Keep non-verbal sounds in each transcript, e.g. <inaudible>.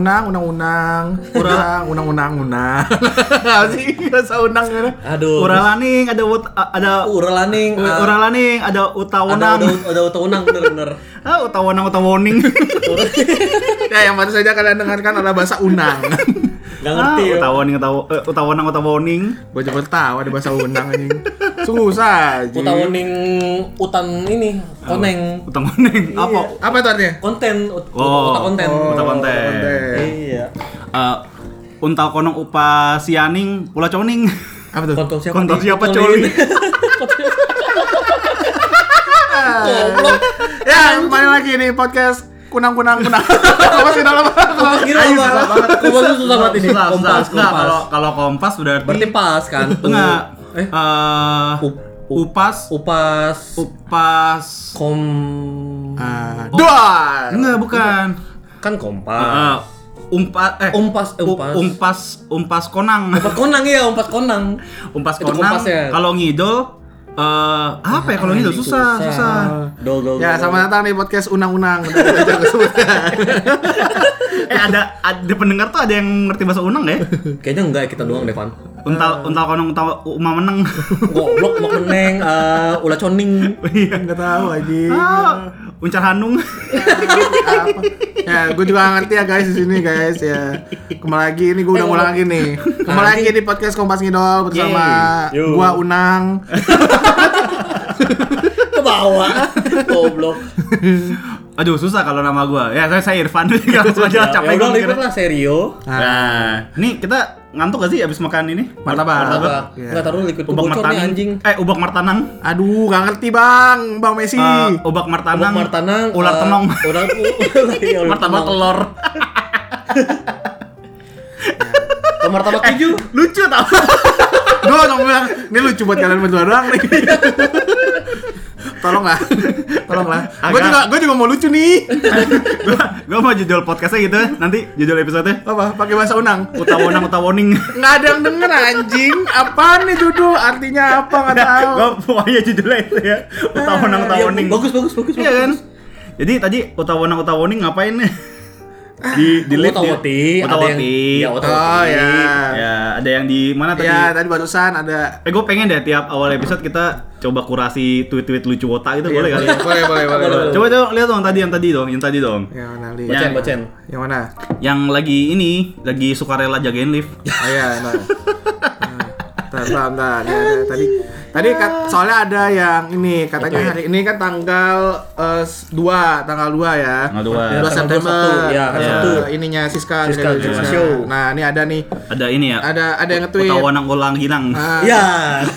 unang, unang, unang, unang, unang, unang, <laughs> unang. Sih bahasa unang gitu? Aduh. Uralaning ada ut, ada Uralaning. ah, Uralaning ada ada utawanang. ada ada utaunang bener-bener. <laughs> Ah, utawanang utawoning. <laughs> Ya, yang baru saja kalian dengarkan adalah bahasa unang. Gak ngerti ah, ya. utawaning utaw, eh, utawanang utawoning. Gue juga tahu ada bahasa unang anjing. Susah aja. Utawaning utan ini koneng. Utawoning apa? Apa itu artinya? Konten ut, Oh. uta konten. Uta konten. Iya. Eh, untal konong upa sianing pula coning. Apa tuh? Kontol siapa? Kontol nih? siapa, Kontol coli? ini. <laughs> Goblok. Ya, kembali lagi di podcast kunang kunang kunang. Apa sih dalam Kompas gila banget. Kompas itu susah banget ini. Kompas, kompas. kalau kalau kompas berarti Berarti pas kan? enggak. Eh, Up- upas upas upas kom Ah, Dua. enggak bukan. kan kompas. umpas eh Umpas, eh, u- umpas. umpas umpas konang. Umpas konang ya, umpas konang. umpas konang. kompas? Kalau ngidol eh apa ya kalau ngidol susah, susah. Dol dol. Ya, selamat datang di podcast unang-unang. <laughs> Eh ada ada pendengar tuh ada yang ngerti bahasa unang ya? Kayaknya enggak kita doang Devan. Untal untal konong untal uma meneng. <laughs> Goblok mau meneng eh ulah coning. Iya. Enggak tahu aja. Ah, uncar hanung. Ya, gue juga ngerti ya guys di sini guys ya. Kembali lagi ini gue udah Eh, ngulang lagi nih. Kembali lagi di podcast Kompas Ngidol bersama Yeay. Gua Unang. <laughs> Ke bawah. Goblok. Aduh susah kalau nama gua. Ya saya, saya Irfan juga langsung aja Ya capek udah libur mikirnya. lah serio. Nah, ini kita ngantuk gak sih abis makan ini? Martabak. Martabak. Iya. Enggak taruh liquid Ubak bocor nih martanang. anjing. Eh, ubak martanang. Aduh, nggak ngerti bang, bang Messi. Eh, ubak martanang. Ubak martanang. Ular eh, tenong. Ular iya, <laughs> ular Martabak tenong. telur. <laughs> Oh, martabak tujuh. Lucu tau. <laughs> Gue langsung bilang, ini lucu buat kalian berdua doang nih. Tolong lah, <laughs> tolong lah. Gue juga, gue juga mau lucu nih. <laughs> gua, gua mau judul podcastnya gitu nanti judul episode Apa? Pakai bahasa Unang. Utawonang utawoning. Nggak ada yang denger anjing. Apaan nih judul? Artinya apa nggak tahu. gua pokoknya judulnya itu ya. Utawonang utawoning. Iya, Bagus bagus bagus. Iya kan? Jadi tadi utawonang utawoning ngapain nih? Di di lift. Utawoti, ada yang. Iya, Utawoti. Oh ya. Ya, ada yang di mana tadi? Ya tadi barusan ada. Eh gue pengen deh tiap awal episode kita coba kurasi tweet-tweet lucu wota gitu boleh kali? Iya, Boleh, boleh, boleh. boleh. Coba dong lihat dong tadi yang tadi dong, yang tadi dong. Yang mana li? Ya. Bocen bocen. Yang mana? Yang lagi ini, lagi sukarela jagain lift. Oh iya, nah. <laughs> Bentar, bentar. Ini ada tadi tadi kat- soalnya ada yang ini katanya hari ini kan tanggal eh, 2, tanggal 2 ya. Tanggal dua. 2 Ya, tanggal September. 21, ya, Eh, Sabtu. ininya Siska, Siska, Siska, Siska Show. Nah, ini ada nih. Ada ini ya. Ada ada yang nge-tweet. Utawanang ulang ginang. Ah, <laughs> Iya.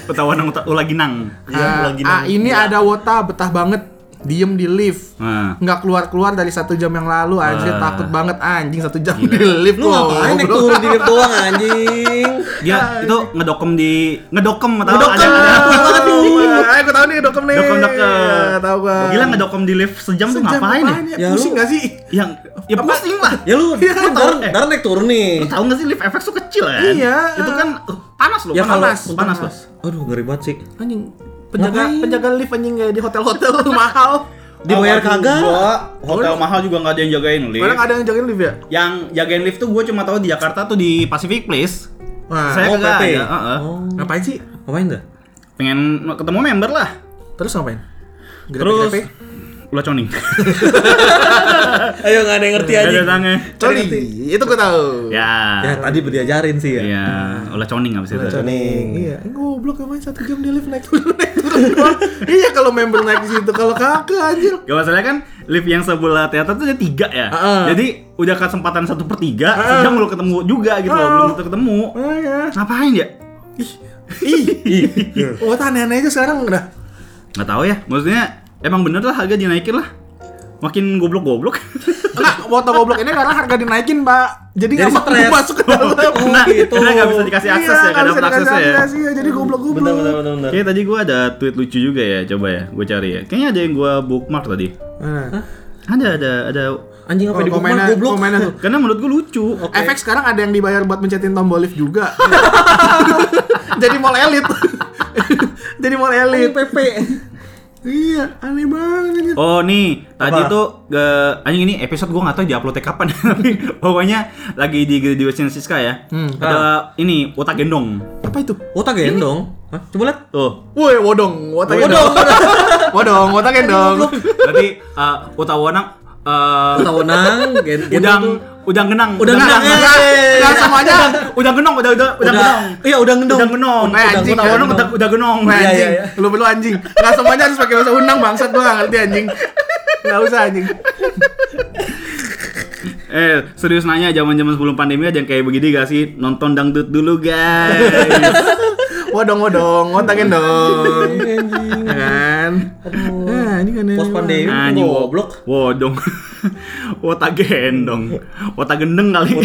Utawanang uta- ulang ginang. Iya, ah, lagi ah, nang- ini ada wota betah banget diem di lift. Nah. Nggak keluar-keluar dari satu jam yang lalu anjir Wah. takut banget anjing satu jam di lift Lu ngapain naik turun di lift doang anjing? Dia itu ngedokem di ngedokem atau Ngedokem. ada ada. Ayo gue tahu nih dokem nih. Dokem-dokem. Ya, Tahu gua. Gila ngedokem di lift sejam, tuh Sejam ngapain ya? ya? Ya, Pusing gak sih? Yang ya pusing lah. Ya lu, Iya, lu tahu. dar, dar naik turun nih. Lu tahu nggak sih lift FX tuh kecil ya? Iya. Itu kan uh, panas loh, Ya kalau panas, panas loh. Aduh, ngeri banget sih. Anjing. Penjaga Ngapain? penjaga lift anjing kayak di hotel-hotel <laughs> mahal. Dibayar Oh, kagak? gua hotel mahal juga nggak ada yang jagain lift. Padahal nggak ada yang jagain lift ya? Yang jagain lift tuh gue cuma tahu di Jakarta tuh di Pacific Place. Wah, Saya oh, kagak PP. ada. heeh. Oh. ngapain sih? Ngapain dah? Pengen ketemu member lah. Terus ngapain? Terus Grepe-grepe? Ulah coning. <laughs> Ayo nggak ada yang ngerti Gak aja. ada tangan. Coli, itu gue tahu. Ya. Ya tadi diajarin sih ya. Iya, ulah coning habis itu. Coning. Iya, goblok emang satu jam di lift <laughs> naik turun naik turun doang. Iya kalau member naik di situ, kalau kagak anjir. Gak masalah kan lift yang sebelah teater tuh ada tiga ya. Heeh. Jadi udah kesempatan satu per tiga, Heeh. sejam belum ketemu juga gitu loh, belum ketemu. Ah ya. Ngapain ya? Ih, <laughs> oh aneh-aneh aja sekarang udah. Nggak tahu ya. Maksudnya emang bener lah harga dinaikin lah. Makin goblok-goblok. <laughs> Foto goblok ini karena harga dinaikin, Pak. Jadi Jadi nggak mau masuk ke dalam. Karena <laughs> gitu. karena nggak bisa dikasih akses Iya, ya, nggak nggak dapat bisa aksesnya ya. akses, Jadi goblok-goblok. Bener bener bener bener. Kayaknya tadi gua ada tweet lucu juga ya, coba ya, gue cari ya. Kayaknya ada yang gua bookmark tadi. Nah. Ada, ada, ada. Anjing apa Oh, di komennya, goblok? komennya tuh. <laughs> Karena menurut gua lucu. Efek sekarang ada yang dibayar buat mencetin tombol lift juga. Jadi mall elit. Jadi mall elit. PP. Iya, aneh banget anjir. Oh nih, tadi Apa? tuh ge- anjing ini episode gua nggak tahu diuploadnya kapan <laughs> tapi pokoknya lagi di graduation Siska ya. Hmm. Ada ini otak gendong. Apa itu? Otak gendong. Hah? Coba lihat. Tuh. Woi, wodong, Wodong, gendong. <laughs> Wodong, wotak gendong. Berarti uh, otak wonang uh, Otak gen- gendong udang tuh. Udang genang. Udang genang, eh. Udang semuanya. Udang genong, udah udah udang genong. Iya, udang gendong. Udang genong. Eh, anjing, Otak wonang gendong. udah genong. Nah, Iya, anjing, iya, lu perlu anjing. Nggak semuanya harus pakai bahasa Unang bangsat gua nggak ngerti anjing. Nggak usah anjing. <laughs> Eh, serius nanya zaman-zaman sebelum pandemi ada yang kayak begini gak sih? Nonton dangdut dulu, guys. <laughs> Wodong, wodong, wotak gendong. Ya kan? Nah, ini kan. Pos pandemi Anjing goblok. Wodong. <laughs> Otak gendong. Otak gendeng kali. <laughs>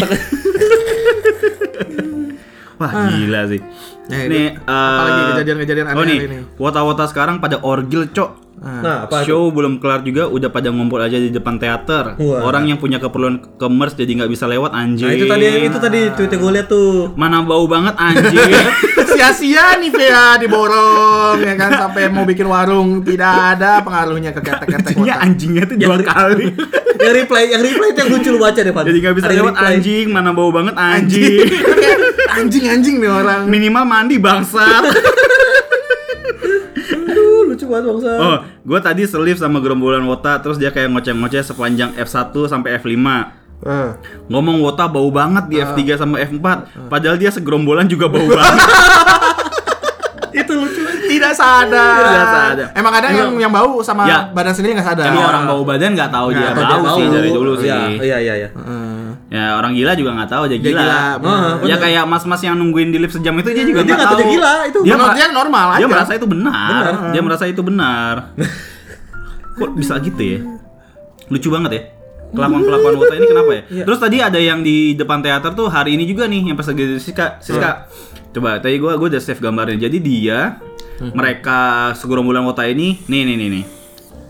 Wah, gila sih. Nah, Nih, itu. Apalagi eh, kejadian-kejadian Oh aneh nih, hari ini. wota-wota sekarang pada orgil, Cok. Nah, apa itu? Show belum kelar juga udah pada ngumpul aja di depan teater. Wah. Orang yang punya keperluan commerce jadi nggak bisa lewat anjing. Nah, itu tadi itu tadi tweet gue lihat tuh. Mana bau banget anjing. <laughs> Sia-sia nih Vea diborong ya kan sampai mau bikin warung tidak ada pengaruhnya ke ketek-ketek Anjingnya anjingnya tuh dua kali. <laughs> yang reply, yang reply itu yang lucu lu baca deh, Pan. Jadi nggak bisa lewat anjing, mana bau banget anjing. Anjing-anjing <laughs> nih orang. Minimal mandi bangsa. Lucu banget bangsa. Oh, gue tadi selip sama gerombolan Wota, terus dia kayak ngoceh-ngoceh sepanjang F1 sampai F5. Eh. Ngomong Wota bau banget di F3 sama F4, padahal dia segerombolan juga bau banget. <laughs> itu lucu. Tidak sadar. Tidak sadar. Emang ada yang yang bau sama Ya. badan sendiri nggak sadar. Emang orang bau badan nggak tahu dia bau dia sih dari dulu sih. Iya, iya, iya, iya. Heeh. Ya orang gila juga nggak tahu dia Dia gila. gila, benar. Ah, ya kayak mas-mas yang nungguin di lift sejam itu dia juga Dia nggak tahu dia gila, itu. Dia, dia normal dia aja. merasa itu benar. Benar. Dia merasa itu benar. Kok bisa gitu ya? Lucu banget ya. Kelakuan-kelakuan Wota ini kenapa ya? Iya. Terus tadi ada yang di depan teater tuh hari ini juga nih yang pas lagi Siska. Siska. Coba tadi gua gua udah save gambarnya. Jadi dia mereka segerombolan Wota ini nih nih nih nih.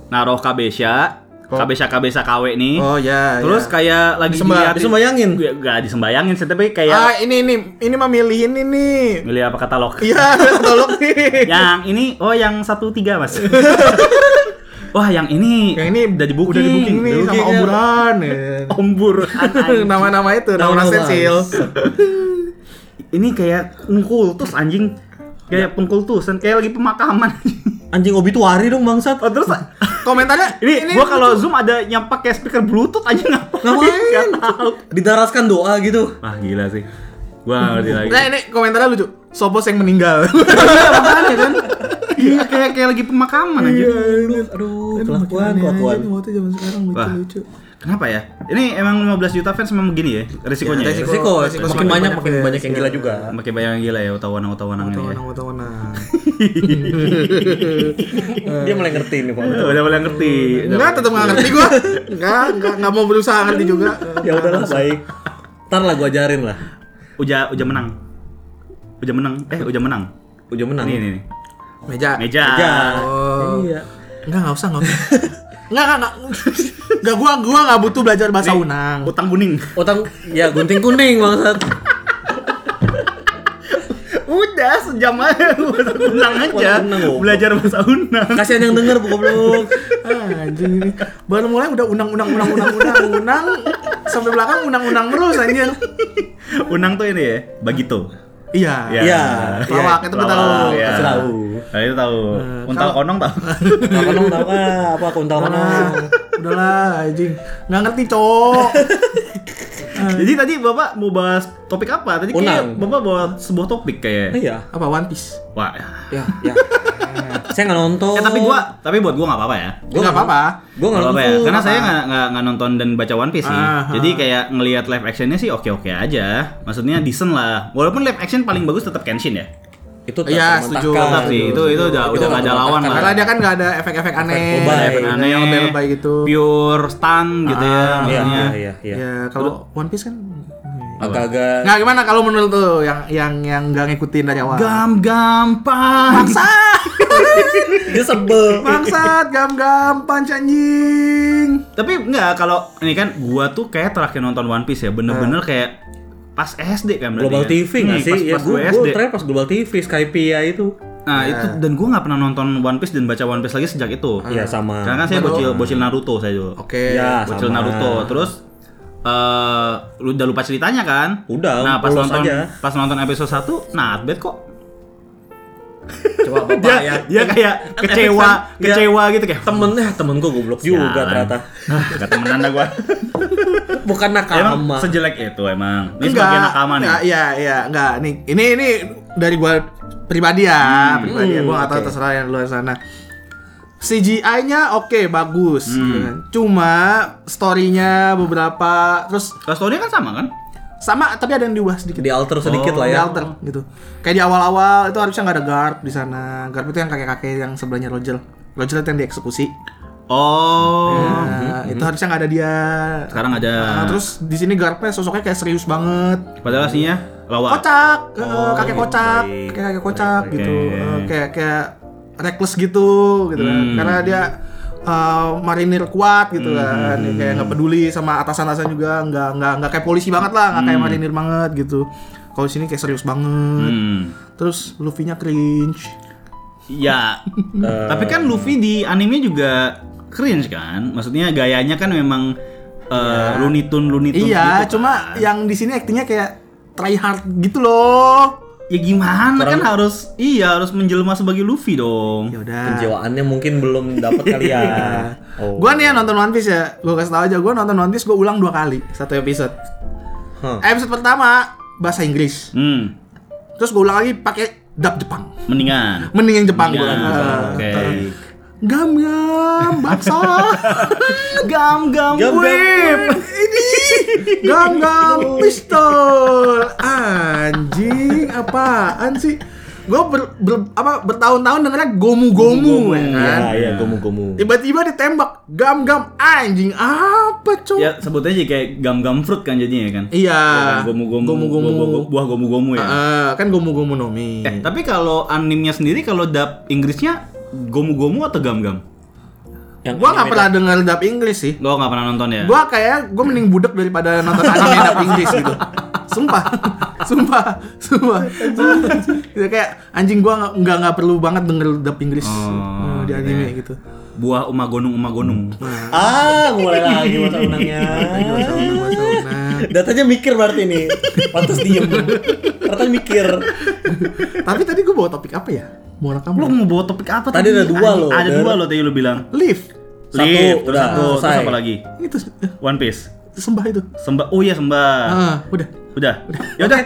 Naruh kabesya, Oh. kabesya kabesya KW nih. Oh ya. Terus ya. kayak lagi Disembah- disembayangin? Gak, gak disembayangin sih, tapi kayak Ah ini ini ini mah milihin ini. milih apa katalog. Iya, tolong nih. <laughs> yang ini oh yang satu tiga mas <laughs> wah yang ini Yang ini udah di booking udah di booking nih sama ya. Buran. <laughs> ya. ombur Nama-nama itu, nama Nama-nama. sensil. <laughs> ini kayak pengkultus anjing kayak pengkultusan kayak lagi pemakaman <laughs> Anjing obituari dong bangsat. oh terus Komentarnya ini, gua kalau zoom ada yang pakai speaker bluetooth aja ngapain Ngapain? Gak tahu Didaraskan doa gitu. wah gila sih gua nggak ngerti lagi Nah ini komentarnya lucu. Sopos yang meninggal. makanya <laughs> kan iya kayak kayak lagi pemakaman aja Aduh, kelakuan, kelakuan. Waktu zaman sekarang Wah. lucu-lucu. kenapa ya ini emang 15 juta fans memang begini ya resikonya ya, resiko. Resiko, resiko makin semakin banyak banyak makin fans. banyak yang gila juga. makin banyak yang gila ya utawana-utawana ini ya Tawanan-tawanan. <laughs> Dia mulai ngerti nih, Pak. udah mulai ngerti Enggak, tetap nggak ngerti gua. Enggak, enggak, enggak mau berusaha ngerti juga. Ya udahlah, baik. Ntar lah gua ajarin lah. Uja uja menang. Uja menang. Eh, uja menang. Udah menang. Nih nih nih. Meja. Meja. Ya. Oh. Iya. Enggak, enggak usah, enggak usah. Enggak, enggak, enggak. Enggak, gua gua enggak butuh belajar bahasa Nih, Unang. Utang kuning. Utang ya gunting kuning bangsat. Udah sejam aja bahasa Unang aja. Unang. Belajar bahasa Unang. Kasihan yang denger goblok. Ah, Anjing ini. Baru mulai udah unang unang unang unang unang unang sampai belakang unang unang terus anjir. <laughs> Unang tuh ini ya, bagito. Iya. Iya. Pelawak itu gua tahu. Iya. Pasti tahu. Nah, itu tahu. Eh, Untal kalau- konong tahu. <laughs> Nah, konong tahu apa kuntal konong? udahlah anjing. Enggak ngerti, Cok. <laughs> Jadi tadi Bapak mau bahas topik apa? Tadi kayak. Bapak bawa sebuah topik kayak. Iya. Apa One Piece? Wah. Ya, ya. <laughs> Saya nggak nonton. Eh, tapi gua, tapi buat gua nggak apa-apa ya. Gua enggak apa-apa. Gue nggak Gak apa-apa ya, karena saya nggak nggak nggak nonton dan baca One Piece sih. Ah, Jadi kayak ngelihat live actionnya sih oke oke aja. Maksudnya decent lah. Walaupun live action paling bagus tetap Kenshin ya. itu terbantahkan. setuju. Tetap sih itu itu udah Itu udah nggak ada lawan lah. Karena dia kan nggak ada efek-efek aneh, lebay. Efek aneh, yang lebay-lebay gitu. Pure stun gitu ya Ah, Iya, maksudnya. iya, iya, iya. Ya, kalau One Piece kan Agak-agak Nggak gimana kalau menurut tuh yang yang yang nggak ngikutin dari awal? Gam gampang. Bangsat, <laughs> dia sebel. bangsat, gam-gam, anjing. Tapi enggak kalau ini kan gua tuh kayak terakhir nonton One Piece ya bener-bener kayak pas SD kan berarti Global kan? TV nggak Hmm, sih? Pas, ya pas gue gua SD. terakhir pas Global TV Skypia itu. Nah itu dan gue nggak pernah nonton One Piece dan baca One Piece lagi sejak itu. Iya sama. Karena kan saya bocil bocil Naruto saya dulu. Oke. Ya, Bocil sama. Naruto. Terus eh lu udah lupa ceritanya kan? Udah, Nah pas nonton aja. pas nonton episode 1 not bad kok. Coba bapak Dia ya. dia kayak Kan kecewa kan, dia- kecewa gitu kayak. Temennya temen gue goblok juga Sialan. ternyata. Ah, Gak temenan dah gua. <laughs> Bukan Emang nakama. sejelek itu emang. Ini Enggak. sebagai nakama nih. Enggak, Iya, iya, enggak. Nih, ini ini dari gua pribadi ya, pribadi ya. Gua enggak tahu oke. terserah yang luar sana. CGI-nya oke, bagus. Hmm. gitu kan. Cuma story-nya beberapa terus Kalau story kan sama kan? sama tapi ada yang diubah sedikit. Di alter sedikit Oh, lah Di ya. alter gitu. Kayak di awal-awal itu harusnya nggak ada guard di sana. Guard itu yang kakek-kakek yang sebelahnya Roger. Roger itu yang dieksekusi. Oh. Nah, itu harusnya nggak ada dia. Sekarang ada. Nah, terus di sini guardnya sosoknya kayak serius banget. Padahal aslinya lawak. kocak eh, Oh, kakek kocak kakek kakek kocak gitu Eh, kayak kayak reckless gitu gitu kan Hmm. karena dia eh, marinir kuat gitu kan Dia kayak nggak peduli sama atasan-atasan juga nggak nggak nggak kayak polisi banget lah nggak kayak marinir banget gitu kalau di sini kayak serius banget Hmm. terus Luffy-nya cringe Ya. <laughs> Eh, Tapi kan Luffy di anime juga cringe kan? Maksudnya gayanya kan memang eh, Looney Tune Looney Tune iya gitu cuma kan. yang di sini aktingnya kayak try hard gitu loh ya gimana Kurang- kan harus iya harus menjelma sebagai Luffy dong. ya udah Penjiwaannya mungkin belum dapat kali ya. <laughs> Oh. Gua nih ya nonton One Piece ya, gua kasih tau aja, gua nonton One Piece gua ulang dua kali satu episode. Huh. Episode pertama bahasa Inggris, Hmm. terus gua ulang lagi pakai dub Jepang. Mendingan. Mending yang Jepang gua. Mendingan. Ah. Oke. Gam gam gam gam Gam, gam, whip. Ini gam gam pistol. Anjing apaan sih? Gue ber, ber- apa bertahun-tahun dengernya gomu gomu, ya kan. Iya, iya, gomu-gomu. Tiba-tiba ditembak gam gam anjing apa cok? Ya sebut aja kayak gam-gam fruit kan jadinya kan. Iya. Ya kan, Gomu-gomu. Gomu-gomu. buah- gomu-gomu ya. Ah, kan gomu gomu nomi. Eh, tapi kalau animenya sendiri kalau dub Inggrisnya gomu-gomu atau gam-gam? Yang Gua nggak pernah denger dub Inggris sih. Lo nggak pernah nonton ya? Gua kayak gua mending budek daripada nonton anime dub Inggris gitu. Sumpah, sumpah, sumpah. Gitu, kayak anjing gua nggak- nggak perlu banget denger dub Inggris Oh, eh, di anime gitu. Buah umagonung umagonung. Ah, mulai lagi masa menangnya. Datanya mikir berarti nih. Pantas diem. Ternyata mikir. Tapi tadi gua bawa topik apa ya? Mau rekam? Lo mau bawa topik apa Tadi ada dua loh, Ada dua lo tadi lo bilang. Lift. Satu, Lift, terus udah, satu, terus selesai. apa lagi? Itu One Piece. Sembah itu. Sembah. Oh iya sembah. Ah, udah. Udah. Ya udah.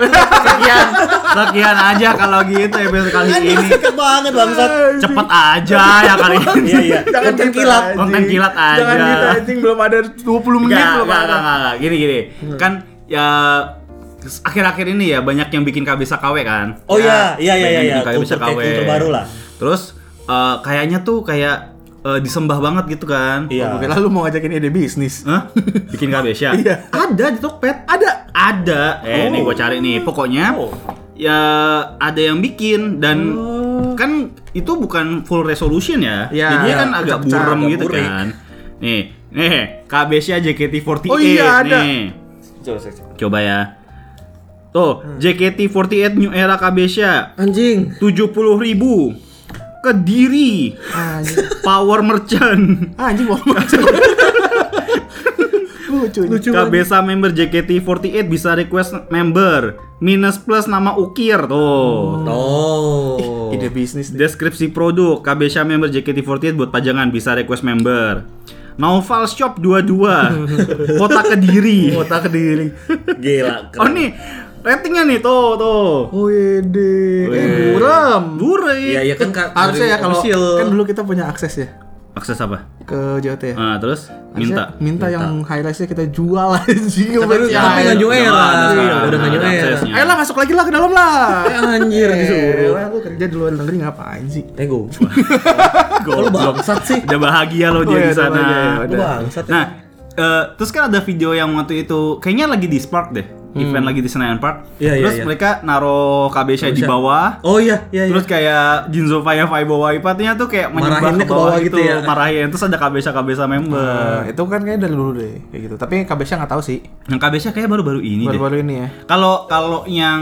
Sekian. Sekian aja kalau gitu episode kali ini. Deket banget bangsat. Cepet aja ya kali ini. Iya, iya. Konten gitu, kilat. Konten kilat aja. Jangan gitu anjing belum ada 20 menit Enggak, belum enggak, ada. enggak, enggak, enggak. Gini, gini. Kan ya akhir-akhir ini ya banyak yang bikin KBSA KW kan. Oh iya, iya, iya, iya. iya. KBSA KW. kultur baru lah. Terus eh, kayaknya tuh kayak eh, disembah banget gitu kan. Iya. Oke, lalu mau ngajakin ide bisnis. Hah? <laughs> Bikin KBSA? Iya. Ada di Tokped. Ada. Ada. Eh, Oh. nih gue cari nih. Pokoknya Oh. ya ada yang bikin dan kan itu bukan full resolution ya. Iya, Jadinya iya, kan agak burem agak gitu burik. kan. Nih, nih KBSA JKT48 Oh iya, ada. nih. Coba, coba, coba. Coba ya. Tuh, JKT48 New Era KBSA Anjing. 70 ribu Kediri Anjing. Power Merchant Anjing mau <laughs> Lucu. Lucu. KBSA member JKT48 bisa request member Minus plus nama Ukir Tuh Oh. Ide bisnis deh. Deskripsi produk KBSA member JKT48 buat pajangan bisa request member Novel Shop 22 <laughs> Kota Kediri Kota Kediri. Gila. Oh nih ratingnya nih tuh tuh Oh ide. Eh, buram. Dure Iya, iya kan Kak. Harusnya ya kalau kan dulu kita punya akses ya Akses apa? ke JOT ya. Ah, terus Harusnya minta minta yang high rise-nya kita jual <laughs> anjing. Tapi nggak ada sekarang, Udah nggak New ada Era. aksesnya. Ayolah masuk lagi lah ke dalam lah. Eh, Anjir disuruh. Eh, lu kerja di luar negeri ngapain sih? Nego. Kok <laughs> lu bangsat sih? Udah bahagia lo Oh, dia iya, di sana. ya, bangsat. Nah, eh, terus kan ada video yang waktu itu kayaknya lagi di Spark deh. Event lagi di Senayan Park. Hmm. Iya, terus iya. mereka naruh Kabesha di bawah. Oh iya, iya, iya. Terus kayak Jinzo Fire Fire bawa ipatnya tuh kayak Marahinnya ke bawah gitu, gitu ya. marahin. Terus ada Kabesha Kabesha member. Nah, itu kan kayaknya dari dulu deh kayak gitu. Tapi Kabesha nggak tahu sih. Yang Kabesha kayak baru-baru ini deh. Baru-baru ini ya. Kalau kalau yang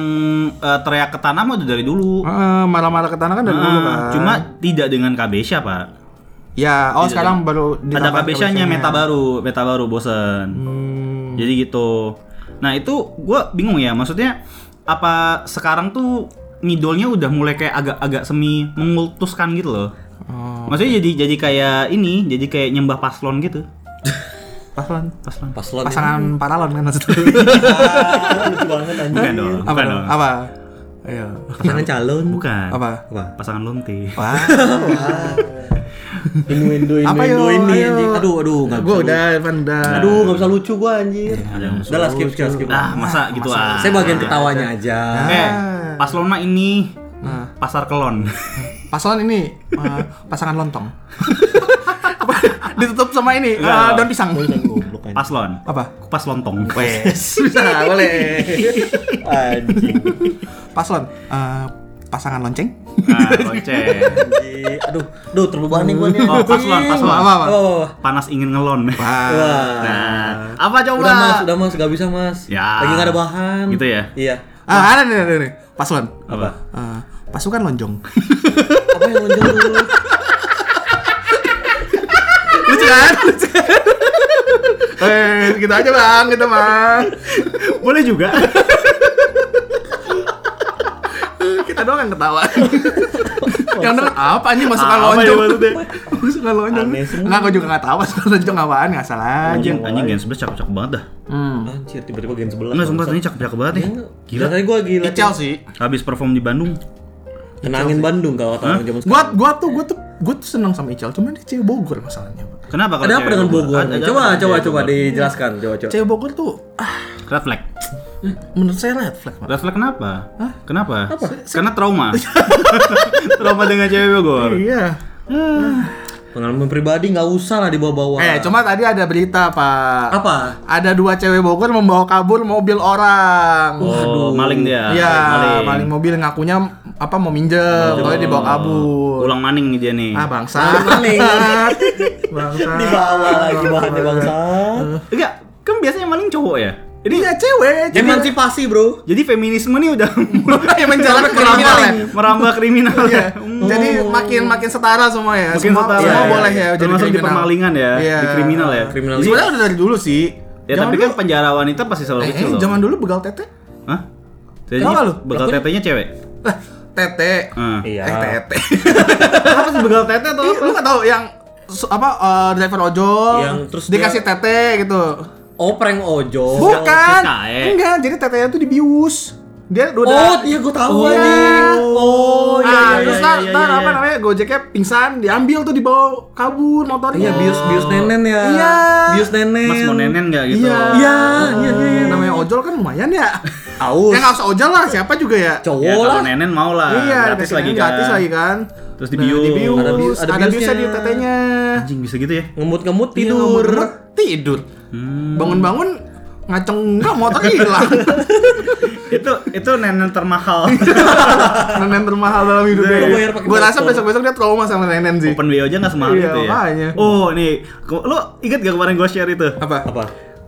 eh, teriak ke tanah udah dari dulu. Ah, marah-marah ke tanah kan dari dulu Ah, kan. Cuma tidak dengan Kabesha, Pak. ya, oh sekarang baru Ada Kabesha-nya. meta baru, meta baru bosen. Hmm. Jadi gitu. Nah itu gue bingung ya, maksudnya apa sekarang tuh ngidolnya udah mulai kayak agak-agak semi mengultuskan gitu loh. Oh, Maksudnya jadi jadi kayak ini, jadi kayak nyembah paslon gitu. <laughs> paslon. Paslon. Paslon. Pasangan paralon kan maksudnya. Ah, lucu banget anjing. Bukan dong. apa? Bukan dong? Apa? Ayo. Pasangan calon. Bukan. Apa? Apa? Pasangan lonte. Wah. <laughs> Innuendo, Apa innuendo yo? ini Ayo. anjing. Aduh, aduh, enggak Gua bisa. udah, Evan udah. Aduh, enggak bisa lucu gua anjir. Yang Udah lah skip skip skip. Ah, masa gitu ah. Saya bagian ketawanya aja. Eh, paslon mah ini Nah, pasar kelon. paslon ini eh, pasangan lontong. Ditutup sama ini dong. daun pisang. Paslon. Apa? Kupas lontong. Wes, <laughs> bisa boleh. <laughs> Anjing. Paslon eh, pasangan lonceng. Nah, <laughs> lonceng. Aduh, aduh terbebani gua nih. Oh, paslon, paslon. Apa apa? Apa, apa, apa? Panas ingin ngelon. Wah. Nah, apa coba? Udah mas, udah mas, gak bisa mas. Ya. Lagi gak ada bahan. Gitu ya? Iya. Ah, ada nih, ada nih. Paslon. Apa? Eh, pasukan lonjong. <laughs> Apa yang lonjong dulu? Lucu kan? Lucu kan? Eh, gitu aja bang, gitu bang. Boleh juga. <laughs> Kita doang yang ketawa. <laughs> yang denger apa anjing masukan Apa ya lonjong? maksudnya? <laughs> masukan lonjong. Enggak, gua juga enggak tahu masukan lonjong apaan, enggak salah. Anjing, anjing Gen 11 cakep-cakep banget dah. Hmm. Anjir, tiba-tiba gen 11. Enggak, sumpah ini cakep-cakep banget nih. Gila. Tadi gua gila. Ical sih. Habis perform di Bandung. Kenangin Bandung kalau kata orang zaman sekarang. Gua gua tuh gua tuh gua tuh seneng sama Ical, cuman dia cewek Bogor masalahnya. Kenapa kalau Ada apa dengan Bogor? Coba, coba, coba dijelaskan. Coba, coba. Cewek Bogor tuh ah Red menurut saya red flag, Pak. Red flag kenapa? Kenapa? Karena trauma. <laughs> trauma dengan cewek Bogor. Iya. Pengalaman pribadi nggak usah lah dibawa-bawa. Eh, cuma tadi ada berita, Pak. apa? Ada dua cewek Bogor membawa kabur mobil orang. Oh, maling dia. Iya, maling. maling mobil ngakunya apa mau minjem, pokoknya dibawa kabur. Ulang maning nih dia nih. Ah, bangsa. Maling. <laughs> bangsa. Dibawa lagi bahannya bangsa. Enggak, kan biasanya maling cowok ya. Ini ya cewek, cewek. Emansipasi, Bro. Jadi feminisme nih udah mulai <laughs> yang menjalar kriminal ya. merambah, kriminal Iya. ya. Jadi makin makin setara semua ya. Mungkin semua, setara. semua Iya, iya. boleh ya jadi Termasuk di permalingan ya, Iya. di kriminal ya. Kriminal. Jadi- Sebenarnya udah dari dulu sih. Ya Zaman tapi dulu- kan penjara wanita pasti selalu eh, kecil eh, loh. zaman dulu begal tete. Hah? Jadi nggak lu? begal tetenya cewek. Tete. Heeh. Iya. Eh, tete. <laughs> Apa sih begal tete atau apa? lu nggak tahu yang apa eh, driver ojol Yang terus dikasih tete gitu. Oh, prank ojo. Bukan. KKE. Enggak, jadi tetenya tuh dibius. Dia Oh, udah iya gua tahu Oh, anjing. Oh, iya. ah, iya, terus iya, iya, iya, apa iya. namanya Gojeknya pingsan, diambil tuh dibawa kabur motornya. Iya, bius bius nenen ya. Iya. Bius nenen. Mas mau nenen nggak gitu? Iya. Iya, iya, iya, iya. Namanya ojol kan lumayan ya. Aus. ya nggak usah ojol lah, siapa juga ya. Ya, Cowok kalau lah. nenen mau lah. iya, gratis lagi kan. gratis lagi kan. Terus Nah, dibius. dibius. Ada bius- ada ada biusnya di biusnya. tetenya. Anjing bisa gitu ya? Ngemut-ngemut Iya, tidur. tidur. Hmm. Bangun-bangun ngaceng enggak motor hilang. <laughs> itu itu nenen termahal. <laughs> Nenen termahal dalam hidupnya. Lu bayar pakai Gue rasa besok-besok dia trauma sama nenen sih. Open BO aja nggak semahal Iya, itu ya. makanya. Oh, nih. Lu inget gak kemarin gue share itu? Apa? Apa?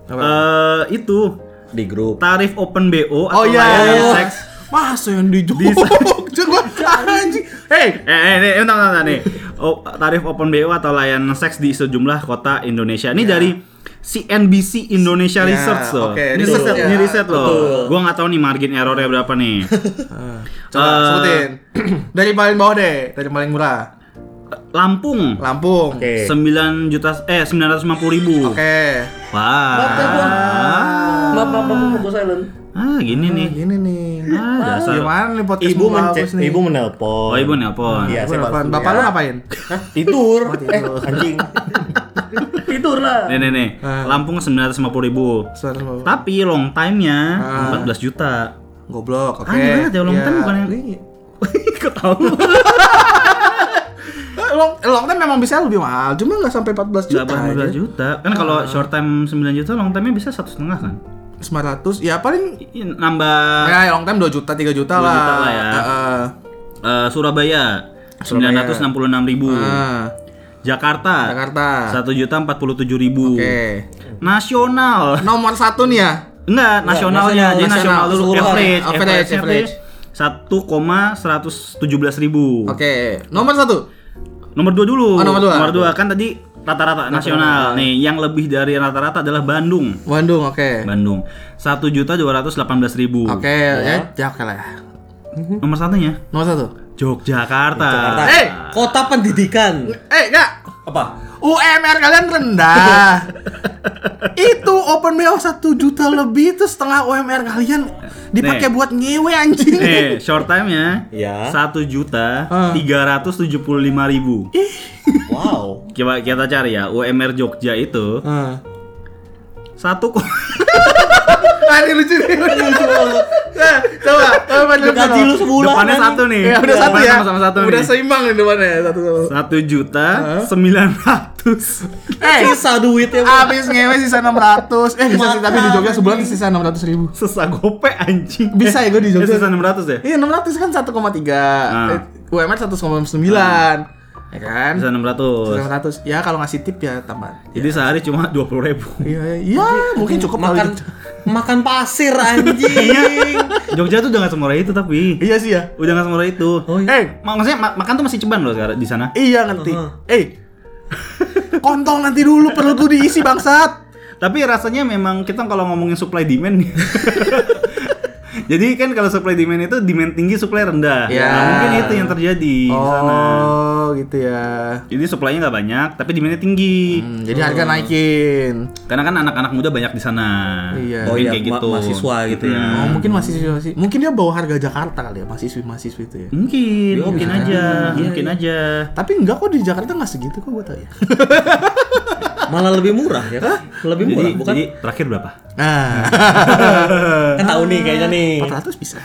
Apa? Eh, itu Di grup. tarif open BO atau Oh iya. layanan seks. Masa yang di Jogja? <laughs> Coba anjing. Hey, Eh, eh, nih, bentar, bentar, bentar, nih. Oh, tarif open BO atau layanan seks di sejumlah kota Indonesia. Ini dari CNBC Indonesia Ya, Research loh. oke, ini betul. riset, ini Ya, riset loh. betul. Gua nggak tahu nih margin errornya berapa nih. <laughs> coba Eh, sebutin. <clears throat> Dari paling bawah deh, dari paling murah. Lampung. Lampung. Oke. 9 juta eh 950 ribu. Oke. Wah. Maaf ya, maaf, maaf, maaf, gua silent. Ah, gini nih. Gini nih. Ah, dasar. Gimana nih podcast Ibu mencet, bagus nih? ibu menelpon. Oh, ibu nelpon. Iya, saya balas Bapak dulu lu ya. ngapain? Hah? Tidur. Oh, tidur. Eh, anjing. <laughs> tidur lah. Nih nih nih. Ah. Lampung 950 ribu. Tapi long time-nya Ah. 14 juta. Goblok, oke. Ah, gimana tuh, long Ya. time bukan yang- Iya. Tahu? long, long time memang bisa lebih mahal, cuma nggak sampai 14 juta. Nggak berapa aja. juta. Kan kalau short time 9 juta, long time-nya bisa satu setengah kan? 900 ya paling Iya, Nambah ya long time 2 juta 3 juta 2 lah. juta lah ya. Heeh. eh, Surabaya Surabaya. 966 ribu. Ah, Jakarta Jakarta. satu juta empat puluh tujuh ribu. Oke. Nasional. Nomor satu nih ya. Enggak, nasionalnya. nasional, Jadi nasional, nasional dulu average, Average, average, average. satu koma seratus tujuh belas ribu. Oke. Nomor satu. Nomor dua dulu. Oh, nomor dua. kan tadi rata-rata nasional. Nih, yang lebih dari rata-rata adalah Bandung. Bandung, oke. Bandung satu juta dua ratus delapan belas ribu. Oke, ya, Jakarta lah ya. Nomor satunya Nomor satu. Yogyakarta. Jakarta. Eh! Kota pendidikan. Eh, enggak. Apa? UMR kalian rendah. <laughs> itu open BO 1 juta lebih itu setengah UMR kalian dipakai buat ngewe anjing. Nih, short time-nya Ya. satu juta tiga ratus tujuh puluh lima ribu. Wow. Coba kita cari ya, UMR Jogja itu Heeh. satu <laughs> ini lucu nih. Lucu banget. Nah, coba, coba depan Gaji lu sebulan. Depannya satu nih. Ya, udah satu ya. Sama-sama satu udah nih. seimbang nih depannya satu sama. Satu juta sembilan ratus. Eh, Sisa duitnya. Bro. habis ngewe sisa 600. Eh, bisa sih tapi di Jogja sebulan sisa 600 ribu. Sesa gope anjing. Bisa ya gue di Jogja. Sesa enam ratus ya. Iya 600 kan 1,3 Ah. eh, UMR 1,9 Ya kan? Enam ratus. 100 Ya kalau ngasih tip ya tambah Jadi sehari cuma dua puluh ribu. Iya, iya mungkin cukup makan kali. makan pasir anjing. Jogja tuh udah nggak semurah itu tapi. Iya sih ya Udah nggak semurah itu. Oh, iya. Eh, Ma- Maksudnya ma- makan tuh masih ceban loh sekarang di sana. iya ngerti Uh-huh. Eh Kontol nanti dulu perlu tuh diisi bangsat Tapi rasanya memang kita kalau ngomongin supply demand nih. <laughs> Jadi kan kalau supply demand itu demand tinggi supply rendah. Ya. Nah, mungkin itu yang terjadi di sana. Oh gitu ya Jadi supply-nya nggak banyak, tapi demandnya tinggi. Hmm, Jadi harga naikin Karena kan anak-anak muda banyak di sana. Iya. Oh iya, kayak ma- gitu. mahasiswa gitu ya. Oh mungkin masih masih Mungkin dia bawa harga Jakarta kali ya Mahasiswi-mahasiswi itu ya Mungkin, Iya, mungkin bisa. aja, Iya, mungkin aja. Tapi enggak kok di Jakarta nggak segitu kok gue tau ya <laughs> Malah lebih murah ya. kan? Lebih Jadi, murah bukan? jadi terakhir berapa? Nah <laughs> kan tahu nih kayaknya nih. 400 bisa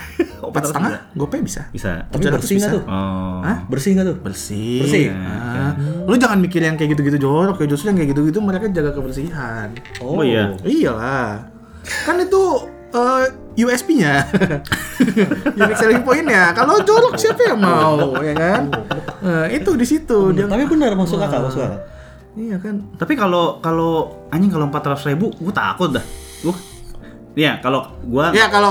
Empat setengah Gopay bisa Bisa. Tapi 700 bersih nggak tuh? Oh. Hah? Bersih nggak tuh? Bersih Bersih? Ah. Lu jangan mikir yang kayak gitu-gitu jorok ya Justru yang kayak gitu-gitu mereka jaga kebersihan Oh, iya. Iyalah. Kan itu eh, USP-nya. <laughs> Unique selling point-nya. Kalau jorok siapa yang mau, ya kan? Eh, itu di situ dia. Tapi benar masuk akal, masuk akal. Iya kan? Tapi kalau kalau anjing kalau empat ratus ribu, gue takut dah. Gue, iya kalau gua Ya kalau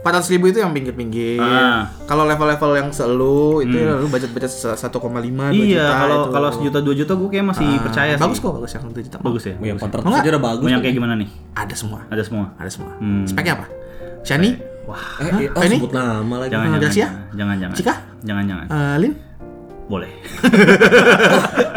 400 ribu itu yang pinggir-pinggir. Ah. Kalau level-level yang selu itu ya lu budget-budget 1,5 2 iya juta kalau itu. kalau sejuta dua juta gue kayak masih Ah, percaya sih. Bagus kok, bagus yang 1 juta. Bagus ya. Oh, yang bagus ya. 400 aja udah bagus. Mau yang kayak gimana nih? Ada semua. Ada semua. Ada semua. Hmm. Speknya apa? Shani? Wah, Eh, eh, oh, Ini? sebut nama lagi. jangan Ah, jangan, Gracia? jangan jangan jangan. Cika? Jangan jangan. Eh, Lin? Boleh. <laughs>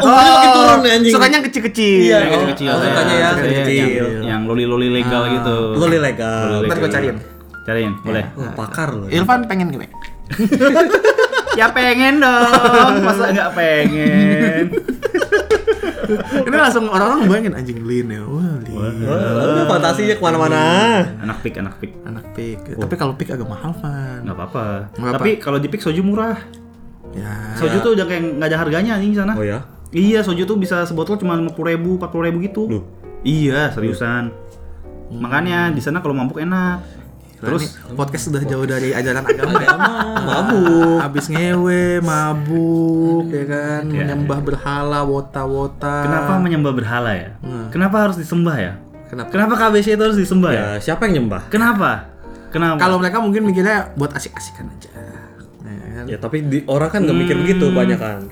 Oh, ini makin turun nih anjing. Sukanya yang kecil-kecil. Iya, Yang oh, kecil-kecil. oh, sukanya ya, Yang- kecil. Yang, loli-loli legal gitu. Lo legal. Loli Ntar gue cariin. Cariin, boleh. Wah, pakar lo. Ilvan pengen gini. <laughs> ya pengen dong, masa nggak pengen? <laughs> Ini langsung orang-orang bayangin anjing Lin ya. Wah, Lin. Oh, fantasinya ke mana-mana. anak pik, anak pik. Anak pik. Tapi kalau pik agak mahal, Van. Nggak apa-apa. Tapi kalau di pik soju murah. Ya. Soju tuh udah kayak nggak ada harganya di sana. Oh ya? Iya, soju tuh bisa sebotol cuma lima puluh ribu, empat puluh ribu gitu. Loh. Iya, seriusan. Makanya di sana kalau mabuk enak. Terus Terus podcast sudah jauh dari ajaran agama. Agama, mabuk. Habis ngewe, mabuk, ya kan, menyembah berhala, wota-wota. kenapa menyembah berhala ya? Hmm. Kenapa harus disembah ya? Kenapa? Kenapa KBC itu harus disembah ya? Ya, siapa yang nyembah? Kenapa? Kenapa? Kalau mereka mungkin mikirnya buat asik-asikan aja. Ya kan? Ya, tapi di, orang kan nggak mikir begitu banyak kan.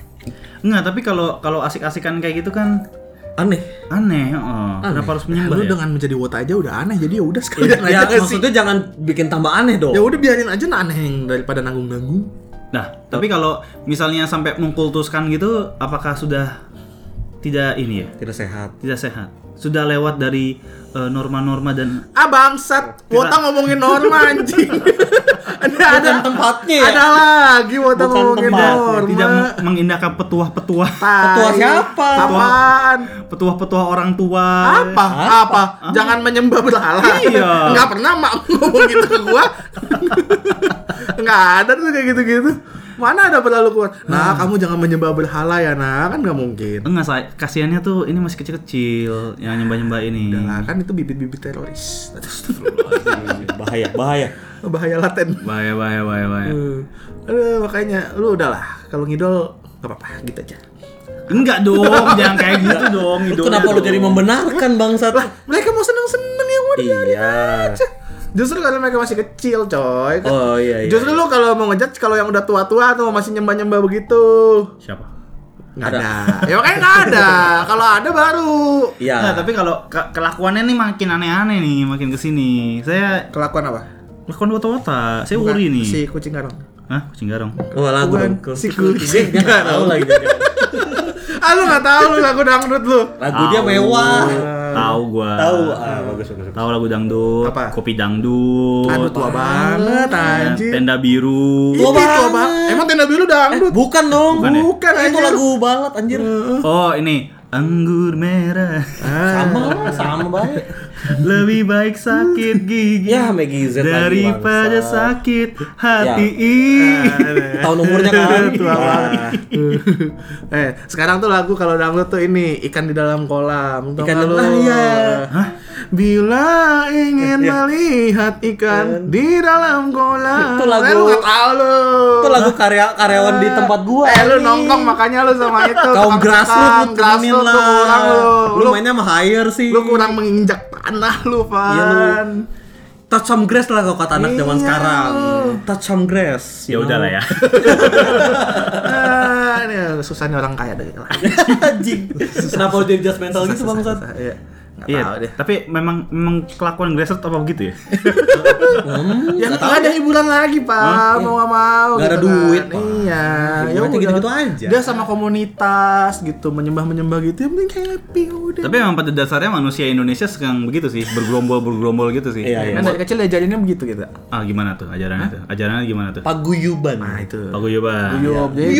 Enggak, tapi kalau kalau asik-asikan kayak gitu kan Aneh. aneh, heeh. Kenapa harus menyembah Lu ya? dengan menjadi wota aja udah aneh, jadi ya udah sekalian Ya, aja sih? maksudnya jangan bikin tambah aneh dong. Ya udah biarin aja aneh yang daripada nanggung-nanggung. Nah, tapi kalau misalnya sampai mengkultuskan gitu, apakah sudah tidak ini ya? Tidak sehat. Tidak sehat. Sudah lewat dari eh, norma-norma dan Ah bangsat, wota ngomongin norma anjing. <laughs> ada ada tempatnya ya? Ada lagi Bukan ngomongin norma. tidak meng- mengindahkan petuah-petuah Tai. Petua siapa? Apaan? petuah-petuah orang tua. Apa? Apa? Jangan menyembah berhala. Iya. Enggak pernah mak ngomong gitu ke gua. <laughs> Enggak ada tuh kayak gitu-gitu. Mana ada berlalu keluar? Nah, kamu jangan menyembah berhala ya, nah kan nggak mungkin. Enggak, say. kasihannya tuh ini masih kecil-kecil yang nyembah-nyembah ini. Nah, kan itu bibit-bibit teroris. <laughs> bahaya, bahaya. Bahaya laten. Bahaya, bahaya, bahaya, bahaya. Eh, Aduh, makanya lu udahlah kalau ngidol nggak apa-apa gitu aja. Enggak dong, jangan kayak gitu dong. Lu idola kenapa lu jadi membenarkan bangsat? Mereka mau seneng-seneng ya mau dibiarin Iya. aja. Justru kalau mereka masih kecil, coy. Kan- Oh iya iya. Justru lu kalau mau ngejudge kalau yang udah tua-tua atau masih nyembah-nyembah begitu. Siapa? Nggak ada. ya makanya nggak ada. <laughs> Kalau ada baru. Iya. Nah, tapi kalau ke- kelakuannya nih makin aneh-aneh nih, makin ke sini. Saya Kelakuan apa? Lakukan wata-wata. Saya Bukan, worry nih. Si kucing garong. Hah? Kucing garong. Oh, lagu Bukan, dong. si kucing tahu lagi. dia. <laughs> Ah lu nggak tahu lu lagu dangdut lu. Lagu dia mewah. Tahu gua. Tahu. Ah, bagus bagus. bagus. Tahu lagu dangdut. Apa? Kopi dangdut. Aduh tua banget anjir. Tenda biru. Tua tua banget. banget. Emang tenda biru dangdut? Bukan dong. Bukan ya? Bukan, Itu lagu balat anjir. Oh, ini anggur merah. Ah. Sama lah, sama baik. Lebih baik sakit <laughs> gigi Ya, Maggie Z lagi, daripada bangsa. sakit hati Ya. ini. <laughs> Tahun umurnya kan. <laughs> Tua Nah. banget. eh, sekarang tuh lagu kalau dangdut tuh ini ikan di dalam kolam. Ikan nggak dalam-? Ah, iya. Hah? Bila ingin Iya. melihat ikan di dalam kolam. <laughs> Itu lagu- Eh, lu tahu lu. Itu lagu karya karyawan di tempat gua. Eh lu nongkrong makanya lu sama <laughs> itu. Kaum tukang grassroots lu grassroots lah. lu kurang lu. Lu mainnya sama hire sih. lu kurang menginjak tanah lu, Pan. Iya, lu. touch some grass lah kalau kata anak zaman Iya. sekarang. Touch some grass. Ya udah lah ya. <laughs> Ah, ini susahnya orang kaya deh. Anjing. Kenapa lu jadi judgmental gitu bangsat? Iya. Nggak Iya, tahu deh. tapi memang memang kelakuan grassroots apa begitu ya? Hmm, Ya nggak nggak ada hiburan lagi, Pak. Mau nggak mau. Nggak ada gitu kan. duit, Pak. Iya. Ya udah. gitu-gitu aja. Dia sama komunitas gitu, menyembah-menyembah gitu. Yang penting happy udah. tapi memang pada dasarnya manusia Indonesia sekarang begitu sih, bergerombol bergerombol gitu sih. Iya, iya. Kan dari kecil diajarinnya begitu gitu. Ah gimana tuh ajarannya tuh? Ajarannya gimana tuh? Paguyuban. Nah, itu. Paguyuban. Guyup. Jadi,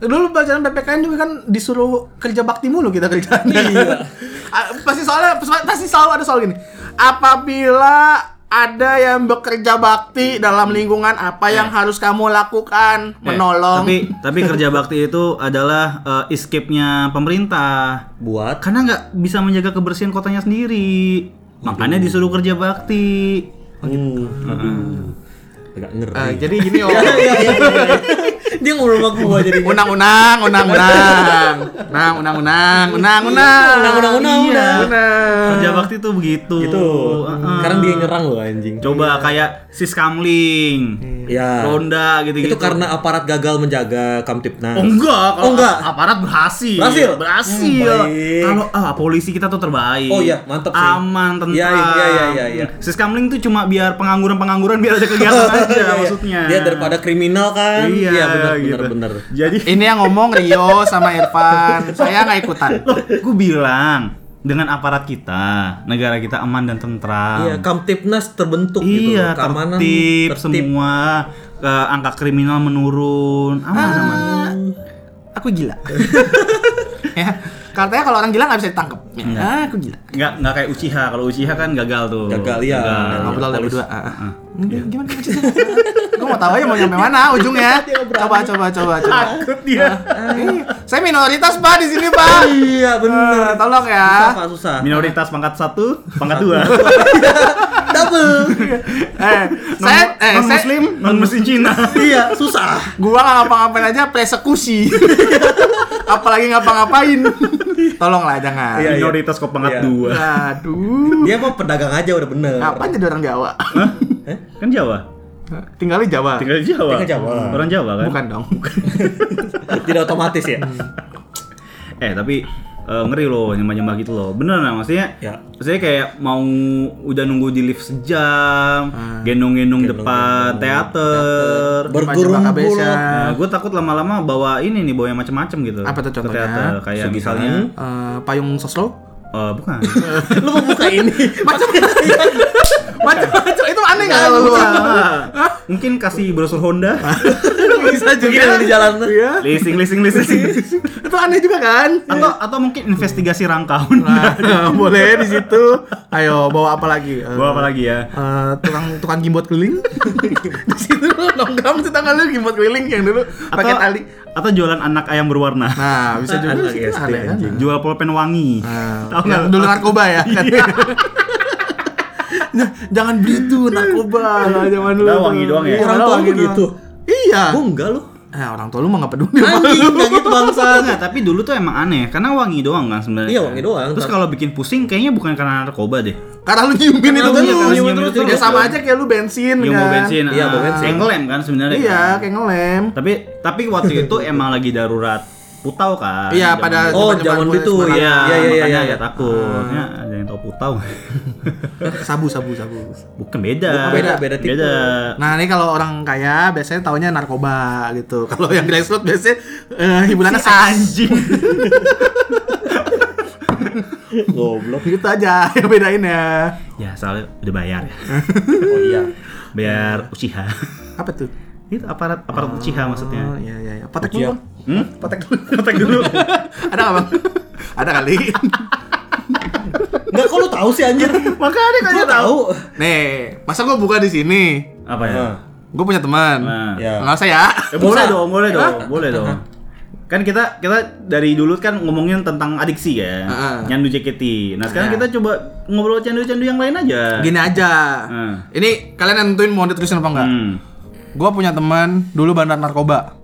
Dulu pelajaran PPKN juga kan disuruh kerja bakti mulu kita kerjaan. Iya. <laughs> Ah, pasti soalnya pasti selalu ada soal gini. Apabila ada yang bekerja bakti dalam lingkungan apa yang harus kamu lakukan? Eh, Menolong. tapi tapi kerja bakti itu adalah eh, escape-nya pemerintah. Buat Karena nggak bisa menjaga kebersihan kotanya sendiri. Makanya disuruh kerja bakti. Hmm. Aduh. Agak ngeri. Ah, jadi gini om. <laughs> Iya. Dia ngobrol sama gua jadi Undang-undang, undang-undang, undang, undang-undang, undang-undang, Undang-undang, undang-undang. Undang. Kerja bakti tuh begitu. Gitu. Heeh. Sekarang dia nyerang loh anjing. Coba kayak Siskamling, Ya. Ronda gitu-gitu. Itu karena aparat gagal menjaga Kamtipnas. Oh enggak, kalau Oh, enggak. aparat berhasil. Berhasil? Berhasil. Hmm. Kalau ah, polisi kita tuh terbaik. Oh iya, mantep sih. Aman, tentram. Iya, iya, iya, iya, iya. Siskamling tuh cuma biar pengangguran-pengangguran biar ada kegiatan <laughs> aja Iya, iya. maksudnya. Dia daripada kriminal kan. Iya, benar gitu. benar benar. Jadi <laughs> Ini yang ngomong Rio sama Irfan. <laughs> Saya nggak ikutan. loh, gue bilang dengan aparat kita, negara kita aman dan tentram. Iya, Kamtipnas terbentuk gitu. Iya, Keamanan tertib, semua eh, angka kriminal menurun. Aman, aman. Ah, aku gila. <laughs> ya, katanya kalau orang gila nggak bisa ditangkap. Ya, Enggak. ah, aku gila. Nggak nggak kayak Uchiha. Kalau Uchiha kan gagal tuh. Gagal, iya. Ngobrol polis. berdua. Ah, ah. Gimana gimana maksudnya? Gue mau tahu aja mau nyampe mana ujungnya. <laughs> Coba coba coba coba. Takut dia. Eh, saya minoritas pak di sini pak. <laughs> Iya, benar. tolong Susah, ya. Pak, susah. Minoritas pangkat satu, pangkat dua. <laughs> <laughs> Double. Eh, saya eh non saya muslim, non muslim Cina. <laughs> iya, susah. gua nggak ngapa-ngapain aja persekusi. <laughs> Apalagi ngapa-ngapain. Tolonglah jangan. Iya, iya. Minoritas kok pangkat Iya. dua. Aduh. Dia mah pedagang aja udah bener. Ngapain jadi orang Jawa? Kan Jawa. Tinggal di Jawa. Tinggal di Jawa. Tinggal Jawa. Orang Jawa kan. Bukan dong. Tidak otomatis ya. Eh tapi eh, ngeri loh nyembah-nyembah gitu loh. Bener lah maksudnya. Ya. Saya kayak mau udah nunggu di lift sejam, gendong-gendong depan teater. Bergerumpul. Kabesa. Nah, gue takut lama-lama bawa ini nih, bawa yang macem-macem gitu. Apa tuh contohnya? teater. Kayak misalnya, Eh, payung sosro? eh, bukan. <laughs> Lu mau buka ini. <laughs> Macam-macam itu aneh nggak lu? Mungkin kasih brosur Honda. <laughs> bisa juga Gila di jalan tuh. Iya. Leasing, leasing, leasing. Itu aneh juga kan? atau atau mungkin investigasi rangkaun. Nah, <laughs> boleh di situ. Ayo bawa apa lagi? Eh, Gua apa lagi ya? eh, tukang tukang gimbot keliling. <laughs> di situ nongkrong sih tanggal lu gimbot keliling yang dulu pakai tali. atau jualan anak ayam berwarna. Nah, bisa juga Anak di SD, aneh kan. anjing. Jual pulpen wangi. Nah, Tahu yang nggak? dulu narkoba ya kan? <laughs> Nah, Jangan beli tuh narkoba lah zaman dulu. Tuh. wangi doang ya? Iya, Orang tua gitu? doang. Iya. Gua enggak lu. Eh, orang tua lu mah nggak peduli Anjing, enggak gitu bangsa. Enggak, tapi dulu tuh emang aneh karena wangi doang kan sebenarnya. Iya, wangi doang. Terus kalau bikin pusing kayaknya bukan karena narkoba deh. Karena lu nyiumin itu kan lu nyiumin terus ya sama aja kayak lu bensin Yang kan. mau bensin. Iya, ah, mau bensin. Kayak ngelem kan sebenarnya. Iya, kan. kayak ngelem. Tapi tapi waktu itu <laughs> emang lagi darurat putau kan. Iya, pada. Oh, zaman itu, semangat. Iya, Iya, iya, iya, makanya iya. ya takutnya ada yang tahu putau. <laughs> Sabu, sabu, sabu. Bukan beda. Bukan, beda, beda tipe. Beda. Nah, ini kalau orang kaya biasanya taunya narkoba gitu. <laughs> Kalau yang grassroots biasanya eh, hiburannya seks. Anjing. <laughs> Goblok. Gitu aja yang bedain ya. ya, soalnya udah bayar ya. Oh iya. Bayar Uchiha. Apa tuh? Itu aparat aparat Uchiha maksudnya. Oh, iya iya iya. Potek dulu. Hmm? Potek dulu. <laughs> Potek dulu. Ada bang? Ada kali. Enggak kok lu tahu sih anjir. Makanya kayaknya tahu. Nih, masa gua buka di sini? Apa ya? Nah, Gue punya teman. Nah. Ya. Nggak usah ya. Ya, boleh dong, boleh dong, boleh dong. Kan kita kita dari dulu kan ngomongin tentang adiksi ya, Heeh. nyandu JKT. Nah sekarang Nah. kita coba ngobrol candu-candu yang lain aja. Gini aja. Ini kalian nentuin mau diterusin apa enggak? Hmm. Gua punya teman dulu bandar narkoba.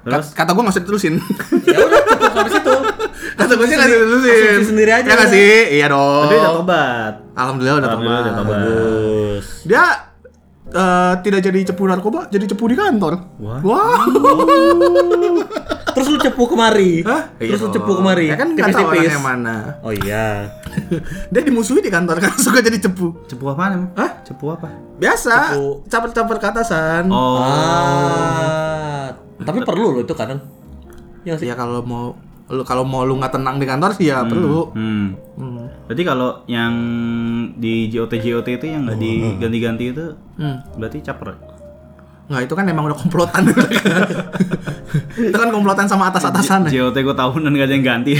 Terus Ka- kata gua nggak usah diterusin. ya udah cukup sampai situ. <laughs> kata gua sih usah diterusin. Asumsi sendiri aja Ya udah. sih? Iya dong. tapi udah tobat. Alhamdulillah udah Alhamdulillah tobat. udah tobat. Bagus. Dia eh, tidak jadi cepu narkoba, jadi cepu di kantor. Wah. Wow. <laughs> Terus lu cepu kemari. Hah? Terus lu Iya cepu kemari. Ya kan nggak tahu orangnya mana. Oh iya. <laughs> Dia dimusuhi di kantor <laughs> kan suka jadi cepu. Cepu apa emang? Hah? Cepu apa? Biasa, caper-caper ke atasan. Oh. Ah. Tapi perlu lo itu kadang. Ya sih. Ya kalau mau lu kalau mau lu nggak tenang di kantor sih ya perlu. Hmm. Hmm. Berarti kalau yang di JOT JOT itu yang nggak diganti-ganti itu Hmm. berarti caper. Nggak itu kan emang udah komplotan <laughs> Itu kan komplotan sama atas-atasan ya. JOT gue tahunan nggak ada yang ganti.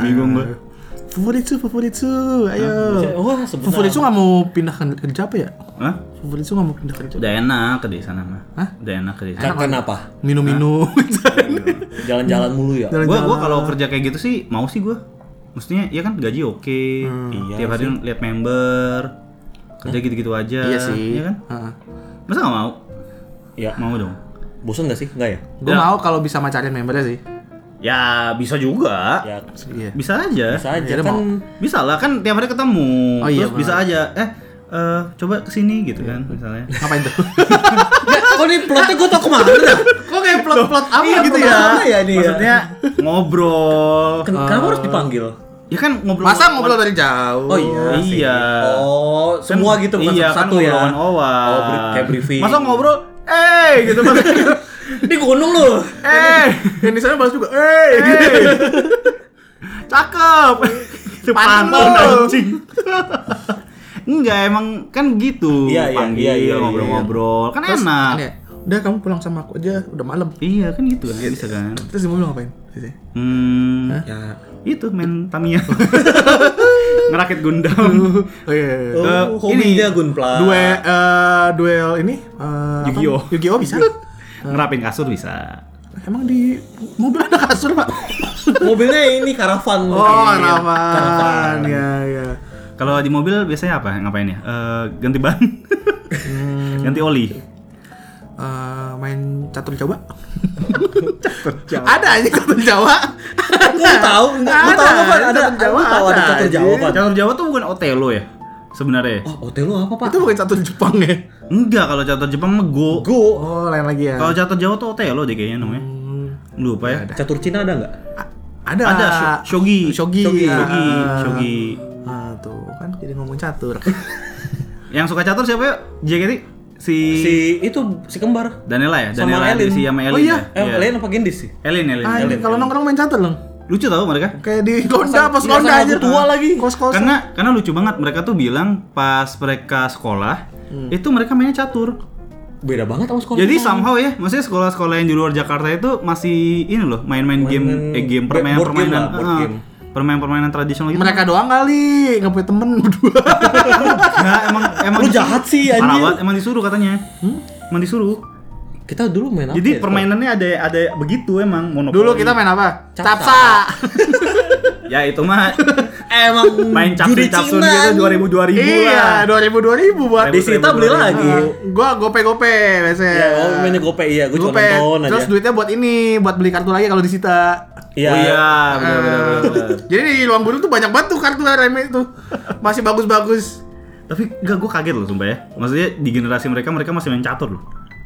Bingung gue. Favoritsu, favoritsu, ayo. Wah, sebentar. Favoritsu nggak mau pindah ke kerja apa ya? Hah? Favoritsu nggak mau pindah kerja. Udah enak ke di sana mah. Hah? Udah enak ke di sana. Kenapa? Minum-minum. <laughs> Jalan-jalan mulu ya. Jalan- Gua gua kalau kerja kayak gitu sih mau sih gua. Mestinya ya kan gaji oke. Iya Tiap hari lihat member. Kerja gitu-gitu aja. iya sih. Iya kan? Heeh. Masa nggak mau? Ya. Mau dong. Bosan gak sih? Enggak ya? Gue Ya. mau kalau bisa macarin membernya sih. Ya bisa juga. Ya. Iya. Bisa aja. Bisa aja Jadi kan. Bisa lah kan tiap hari ketemu. Oh, iya, Terus bisa Bang. aja. Eh eh, coba ke sini gitu kan misalnya. Ngapain tuh? <laughs> Kok nih plotnya gue tau ke mana dah? Kok kayak plot-plot apa Iya, gitu plot ya? apa ya ini ya? Maksudnya ngobrol. Ken- Kenapa harus dipanggil? Ya kan ngobrol. Masa ngobrol dari jauh? Oh iya. sih. Iya. Oh, semua gitu bukan iya, satu kan ya. ngobrolan awal. Oh, bri- kayak briefing. Masa ngobrol, eh gitu maksudnya. <laughs> Di gunung lu. eh, Yang di sana balas juga, eh, cakep. Itu Pantun anjing. Enggak, emang kan gitu. Iya, iya, Panggil, iya, iya, ngobrol-ngobrol. Kan Terus, enak. ini ya, udah kamu pulang sama aku aja, udah malam. Iya, kan gitu kan bisa kan. Terus di mobil ngapain? Hmm, Ya. itu main Tamiya. <laughs> Ngerakit Gundam. Oh iya. iya, iya. Eh, Oh, hobinya ini, Gunpla. Duel, eh, duel ini eh, apa? Yu-Gi-Oh. Yu-Gi-Oh bisa? <laughs> Ngerapin kasur bisa. Emang di mobil ada kasur pak? Mobilnya ini karavan. Oh, mungkin. harapan. Ya, ya. Kalau di mobil biasanya apa? Ngapain ya? Eh, ganti ban. Hmm. ganti oli. Eh, main catur Jawa. Ada aja catur Jawa. Gue tahu, Ada, tahu apa ada catur Jawa ada ada, catur Jawa, tuh bukan Otelo ya? Sebenarnya. Oh, hotel lu apa, Pak? Itu bukan catur Jepang ya? Enggak, kalau catur Jepang mah Go. Go. Oh, lain lagi ya. Kalau catur Jawa tuh Otelo deh kayaknya namanya. Hmm, Lupa ya. Catur Cina ada nggak? a- ada. Ada Sho- Shogi. Shogi. Shogi. Ah. Shogi. Shogi. Ah, tuh kan jadi ngomong catur. <laughs> Yang suka catur siapa ya? JKT? Si, Si itu si kembar. Danela ya? Sama Danela Elin. si sama Elin. Oh iya? ya? Eh, lain apa Gendis sih? Elin, Elin. Ah, Elin. kalau nongkrong main catur loh. Lucu tau mereka? Kayak di Honda, Masa Honda aja. tua lagi. Kos-kos. Karena karena lucu banget mereka tuh bilang pas mereka sekolah Hmm. itu mereka mainnya catur. beda banget sama sekolah. Jadi somehow ya, maksudnya sekolah-sekolah yang di luar Jakarta itu masih ini loh, main-main game, eh game board game permainan-permainan, lah, ah, game. permainan-permainan tradisional gitu. Mereka doang kali, nggak punya temen berdua. <laughs> Nggak, emang emang Lu disuruh. jahat sih, banget, emang disuruh katanya. Emang disuruh. Kita dulu main apa? Jadi ya? permainannya ada ada begitu emang monopoli. Dulu kita main apa? Capsa. Capsa. <laughs> ya itu mah <laughs> emang main judi capsun gitu 2000 2000 iya, lah. 2000 2000 buat Disita beli lagi. gua gope-gope biasanya. Ya, oh mainnya gope iya, gue cuma Gope. nonton aja. Terus duitnya buat ini, buat beli kartu lagi kalau disita. Iya. Oh iya, benar Eh, benar benar. <laughs> Jadi di ruang guru tuh banyak banget tuh kartu reme itu. Masih bagus-bagus. Tapi enggak gue kaget loh sumpah ya. Maksudnya di generasi mereka mereka masih main catur loh.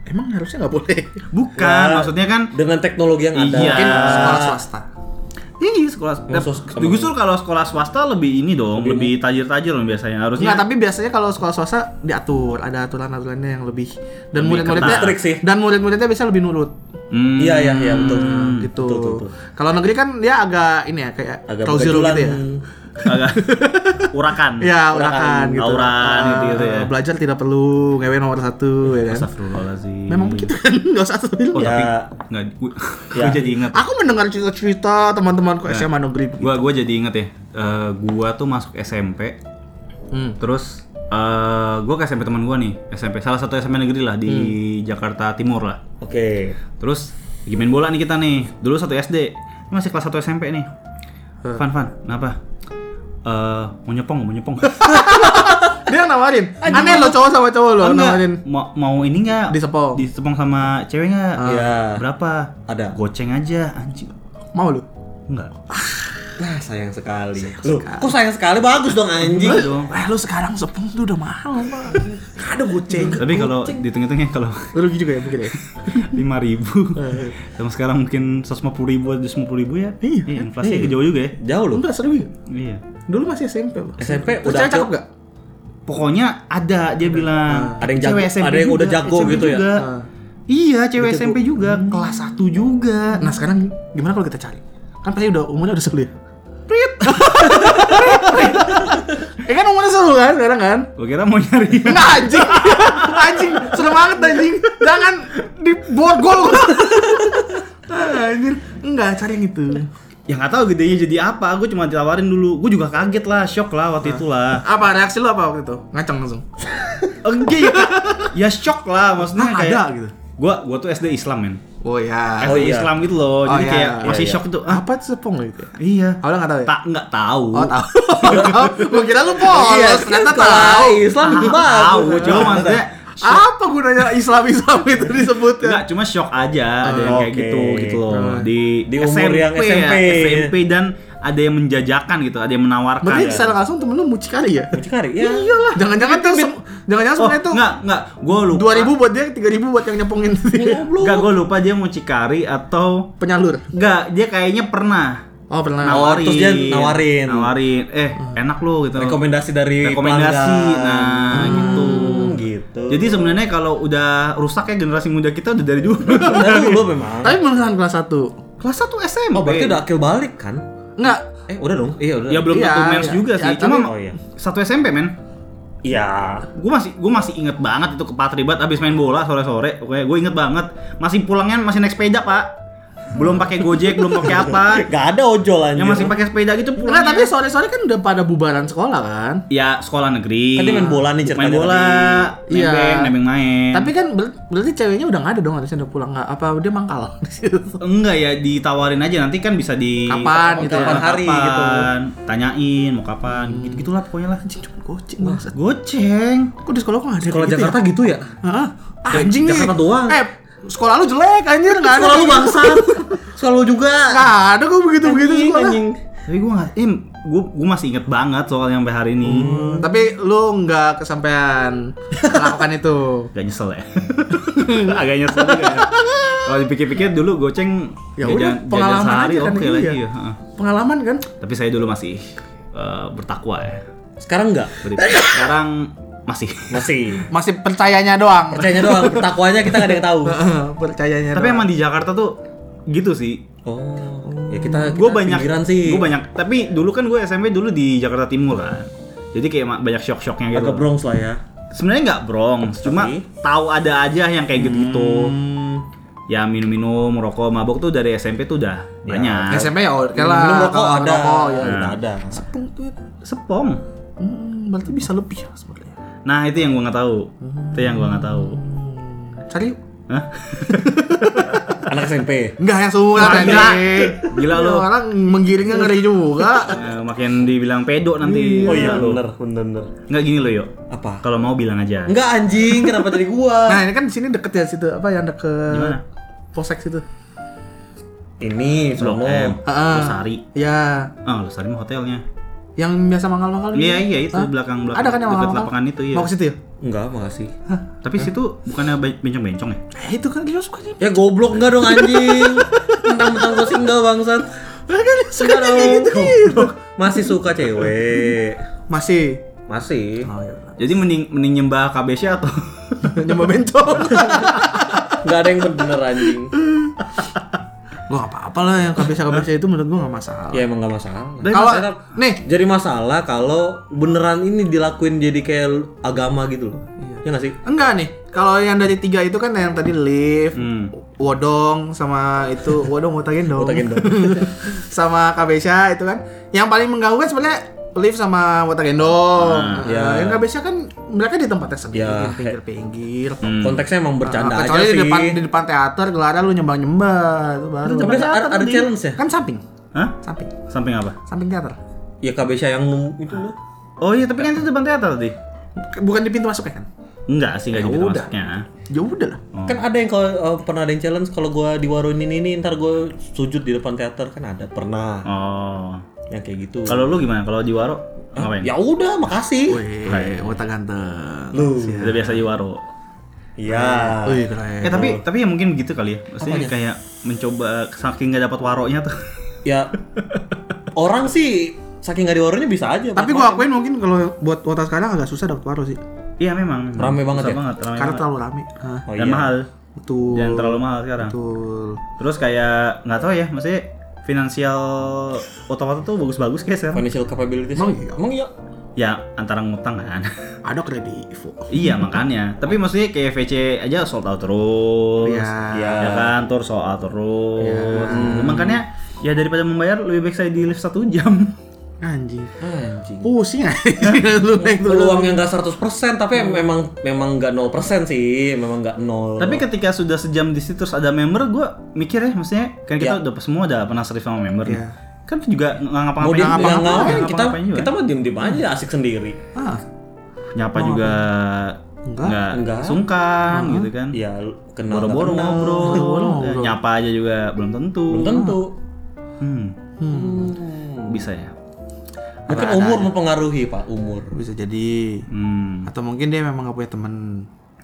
Emang harusnya nggak boleh. Bukan, Ya. maksudnya kan Dengan teknologi yang ada. Iya. Mungkin sekolah swasta. Iya sekolah. Sos- Justru kalau sekolah swasta lebih ini dong, lebih tajir-tajir loh biasanya. Harusnya. Enggak, tapi biasanya kalau sekolah swasta diatur, ada aturan-aturannya yang lebih dan murid-muridnya sih. dan murid-muridnya bisa lebih nurut. Hmm. Iya iya iya betul. gitu. Betul, betul, betul. Kalau negeri kan dia agak ini ya kayak Agak begajulan. gitu ya. Agak urakan. <laughs> Ya, Urakan, urakan gitu. auran gitu, gitu ya. Eh, Belajar tidak perlu ngewe nomor satu ya kan. Astagfirullahaladzim. Memang begitu kan, <laughs> nggak usah. Oh, Ya. tapi enggak gue <laughs> Ya. jadi ingat. Aku mendengar cerita-cerita teman-temanku SMA negeri. Gua gua jadi inget ya. eh, gua tuh masuk SMP Hmm. terus eh gua ke SMP teman gua nih, SMP salah satu SMP negeri lah di Hmm. Jakarta Timur lah. Oke. Terus lagi main bola nih kita nih. Dulu satu SD. Ini masih kelas 1 SMP nih. Fan, Fan, kenapa? Eh, mau nyepong, mau nyepong. <laughs> Dia yang nawarin. Aneh lo cowok sama cowok lo nawarin. Mau, mau ini enggak? Disepong. Disepong sama cewek enggak? Iya. Berapa? Ada. Goceng aja, anjing. Mau lu? Enggak. Nah, sayang sekali. Loh, kok sayang sekali? Bagus dong anjing. Enggak dong. Eh lu sekarang sepung tuh udah mahal pak. Ada goceng. Tapi kalau dihitung-hitungnya kalau Rugi juga ya mungkin ya. lima ribu sama sekarang mungkin 150 ribu atau 150 ribu ya Iya. inflasinya jauh juga ya Jauh loh. Enggak seru ya. iya Dulu masih SMP loh. SMP udah cewek cakep ke- gak? pokoknya ada dia bilang Ada yang jago- Cewek SMP ada yang juga, udah jago SMP gitu ya? Ah. iya cewek SMP juga kelas 1 juga Nah sekarang gimana kalau kita cari? Kan pasti udah umurnya udah seru <laughs> ya. Eh kan umurnya seru kan sekarang kan? gue kira mau nyari Enggak anjing. <laughs> anjing, seru banget anjing. Jangan di borgol. Ah, <laughs> anjing. Enggak, cari yang itu. ya nggak tahu gedenya jadi apa gue cuma ditawarin dulu gue juga kaget lah shock lah waktu itu lah Apa reaksi lu apa waktu itu? Ngaceng langsung. enggak ya ya shock lah maksudnya Ah, kayak ada gitu. gue gue tuh SD Islam men Oh ya. Oh, iya. Islam gitu loh jadi iya, kayak iya, masih iya. shock itu ah Apa tuh sepong gitu ya? iya Oh, enggak tahu ya? tak nggak tahu Oh, tahu. <laughs> Gua kira lu polos, Iya, ternyata tahu. Islam itu tahu bagus. cuma maksudnya Apa gunanya Islam-Islam itu disebut ya? Enggak, cuma shock aja ada yang kayak gitu gitu loh. Hmm. Di, Di umur yang ya, SMP. SMP dan ada yang menjajakan gitu, ada yang menawarkan. Berarti Ya. secara langsung temen lu mucikari ya? Mucikari. Ya. Iyalah. Jangan-jangan tuh jangan-jangan Oh, sebenarnya tuh enggak, enggak. Gua lupa. 2000 buat dia, 3000 buat yang nyepongin Enggak, gua lupa dia mau cikari atau penyalur. enggak, dia kayaknya pernah Oh, pernah. Oh, terus dia nawarin. Nawarin. Eh, enak lo gitu. Rekomendasi dari Rekomendasi. pelanggan. Nah, gitu. Hmm, gitu. Jadi sebenarnya kalau udah rusak ya generasi muda kita udah dari dulu. dari dulu memang. Tapi beneran kelas 1. Kelas 1 SMP. Oh, berarti udah akil balik kan? Enggak. Eh, udah dong. Iya, udah. Ya belum Iya, tentu mens iya. juga Ya, sih. tapi- Cuma Oh, iya. satu SMP men. Iya. gue masih gue masih inget banget itu ke Patribat abis main bola sore sore oke gue inget banget. Masih pulangnya masih naik sepeda pak belum pakai gojek belum pakai apa <laughs> Gak ada ojol anjir. yang masih pakai sepeda gitu Enggak, pulangnya tapi sore-sore kan udah pada bubaran sekolah kan? ya sekolah negeri Kan dia main bola nih ceritanya main bola nebeng Iya. nebeng main Tapi kan ber- berarti ceweknya udah nggak ada dong harusnya udah pulang nggak? Apa dia mangkal di <laughs> situ? enggak ya ditawarin aja nanti kan bisa di Kapan gitu ya? Kapan hari gitu. tanyain mau kapan gitu gitulah pokoknya lah Anjing cuma goceng goceng Kok di sekolah kok nggak ada Sekolah gitu Jakarta gitu ya? ya? Hah? Anjing nih. Jakarta doang. Eh, sekolah lu jelek anjir nggak ada. Sekolah lu gitu. bangsat. <laughs> Sekolah lu juga. Nggak ada kok begitu-begitu Anjing, sekolah. anjing. tapi gue nggak eh, gue gue masih inget banget soalnya sampai hari ini Hmm, tapi lu nggak kesampaian <laughs> melakukan itu. Gak nyesel ya? <laughs> Agak nyesel juga ya. Kalau dipikir-pikir dulu goceng Ya jajan- udah, jajan pengalaman sehari aja kan, oke iya. lagi ya. heeh. Pengalaman kan? Tapi saya dulu masih eh, bertakwa ya. Sekarang enggak? Sekarang masih. Masih. <laughs> Masih percayanya doang. Percayanya doang, takwanya kita gak ada yang tahu. <laughs> percayanya Tapi doang. emang di Jakarta tuh gitu sih. Oh, ya kita, Gue kita banyak pinggiran sih. Gue banyak. Tapi dulu kan gue SMP dulu di Jakarta Timur kan. Jadi kayak banyak shock-shocknya gitu. agak Bronx lah ya. sebenarnya nggak Bronx, cuma tahu ada aja yang kayak gitu-gitu. Hmm. Ya minum-minum, merokok, mabok tuh dari SMP tuh udah Ya, banyak. SMP ya oke Minum lah. rokok kalau ada. rokok, ya. Udah ada. Sepung tuh. Sepong. Hmm, berarti bisa lebih ya sebenarnya. Nah itu yang gua nggak tahu. Itu yang gua nggak tahu. Cari yuk. Hah? <laughs> Anak SMP. Enggak yang semua Gila. tadi. Gila lu. Orang menggiringnya ngeri juga. Eh, makin dibilang pedo nanti. Oh iya, lu. bener, bener, bener. Nggak gini lo yo. Apa? Kalau mau bilang aja. Enggak anjing, kenapa jadi gua? <laughs> Nah, ini kan di sini deket ya situ apa yang deket Gimana? Polsek situ. Ini Blok. M. Losari. Ya, Ah, Losari mah hotelnya. Yang biasa mangkal-mangkal itu. Iya iya itu Hah? belakang belakang. Ada kan yang dekat mangkal-mangkal? lapangan itu ya. Mau ke situ ya? Enggak, makasih. Tapi situ bukannya be- bencong-bencong ya? Eh, itu kan dia suka Ya goblok enggak dong anjing. Mentang-mentang gua sih enggak bangsat. kan suka Enggak dong. Goblok. Masih suka cewek. Masih. Masih. Oh iya. Jadi mending mending nyembah KBC atau <laughs> Nyoba bencong. Enggak ada yang bener anjing. Gua gak apa-apa lah yang KBC-KBC itu menurut gua gak masalah. Ya emang enggak masalah. Kalau Masalah- nih, jadi masalah kalau beneran ini dilakuin jadi kayak agama gitu loh. Ya nggak sih? enggak nih. Kalau yang dari tiga itu kan yang tadi lift, Hmm. wodong sama itu wodong wotagendong. Wotagendong. <laughs> sama KBC itu kan. Yang paling mengganggu kan sebenarnya lift sama wotagendong. Ah, Nah, ya. Yang KBC kan mereka di tempatnya sendiri, Ya, pinggir-pinggir. Hmm. Konteksnya emang bercanda Ah, aja kecuali sih. di depan di depan teater gelarnya lu nyembang-nyembang itu baru. Tapi ada, ada challenge ya? Kan samping, Hah? samping, Samping apa? samping teater. Ya KBC yang itu loh. Oh iya, tapi kan itu depan teater tadi. Bukan di pintu masuknya kan? Enggak sih, enggak Ya di pintu udah. masuknya. Ya udah lah. Oh. Kan ada yang kalau uh, pernah ada yang challenge kalau gua di warung ini ini ntar gua sujud di depan teater kan ada pernah Oh. Yang kayak gitu. Kalau lu gimana? Kalau di Waro ngapain? Ya udah, makasih. Wih, wota ganteng. Lu. Udah biasa di Waro. Iya. Wih, keren. Eh tapi tapi ya mungkin begitu kali ya. Maksudnya Apanya? kayak mencoba saking nggak dapat waronya tuh. Ya orang sih saking nggak di warungnya bisa aja. Tapi gua akuin mungkin kalau buat wota sekarang agak susah dapet waro sih. Iya memang. Rame banget Susah ya? banget, rame Karena banget. terlalu rame. Hah, Oh, Dan iya. mahal. betul. Dan terlalu mahal sekarang. Betul. Terus kayak nggak tahu ya, maksudnya finansial otomatis tuh bagus-bagus guys ya. Financial capabilities. Emang iya? Emang iya. Ya antara ngutang kan. <laughs> Ada kredit Ivo. iya makanya. Tapi maksudnya kayak VC aja sold out terus. Iya. Iya. Ya kan, tour sold out terus. Iya. Hmm, Makanya ya daripada membayar lebih baik saya di lift satu jam. <laughs> Anjing. Anjing. Pusing aja <laughs> lu naik tuh. Peluangnya nggak 100% tapi memang memang nggak 0% sih, memang nggak nol. Tapi ketika sudah sejam di situ terus ada member, gue mikir ya, maksudnya kan kita Iya. udah semua udah pernah servis sama member. nih. Iya. Kan juga nggak ngapa-ngapain. dia ngapa-ngapain, nggak ngapain, nggak kita ngapa-ngapain juga. kita mah diem diem aja asik sendiri. Ah, nyapa juga Enggak. nggak Enggak. sungkan gitu kan. Ya kenal Boro-boro kenal. ngobrol. <laughs> Ya, nyapa aja juga belum tentu. Belum tentu. Hmm, Hmm. bisa ya. Mungkin umur aja. mempengaruhi pak umur. bisa jadi. Hmm, Atau mungkin dia memang gak punya temen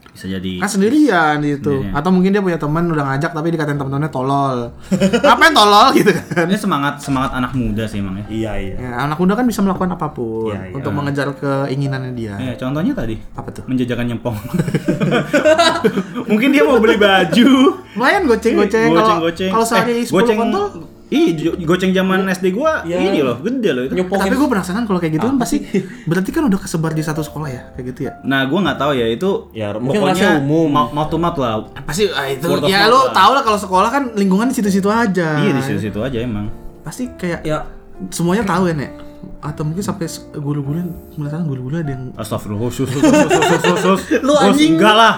bisa jadi. Kan sendirian gitu Sendirian. Atau mungkin dia punya teman udah ngajak tapi dikatain temen-temennya tolol <laughs> Ngapain tolol gitu kan Ini semangat semangat anak muda sih emang ya. Iya iya. ya, Anak muda kan bisa melakukan apa pun Iya, iya. Untuk mengejar keinginannya dia Eh, contohnya tadi Apa tuh? menjajakan nyempong. <laughs> Mungkin dia mau beli baju. Lumayan goceng-goceng kalau Goceng-goceng. Kalau sehari Eh, 10 goceng kontol Ih, goceng zaman SD gua Iya. ini loh, gede loh itu. Nyepongin. Tapi gue penasaran kalau kayak gitu kan pasti <laughs> Berarti kan udah kesebar di satu sekolah ya Kayak gitu ya Nah, gua nggak tahu ya itu. Ya, mungkin rahasia umum. Mau, mau to mouth lah. Pasti ah, itu Word Ya lu tau lah kalau sekolah kan lingkungan di situ-situ aja Iya di situ-situ aja emang. Pasti kayak Ya semuanya tahu ya Nek atau mungkin sampai guru-guru melihat guru-guru ada yang <laughs> Astagfirullah, sus, sus, sus, sus, sus, sus. <laughs> Lu anjing. Enggak lah,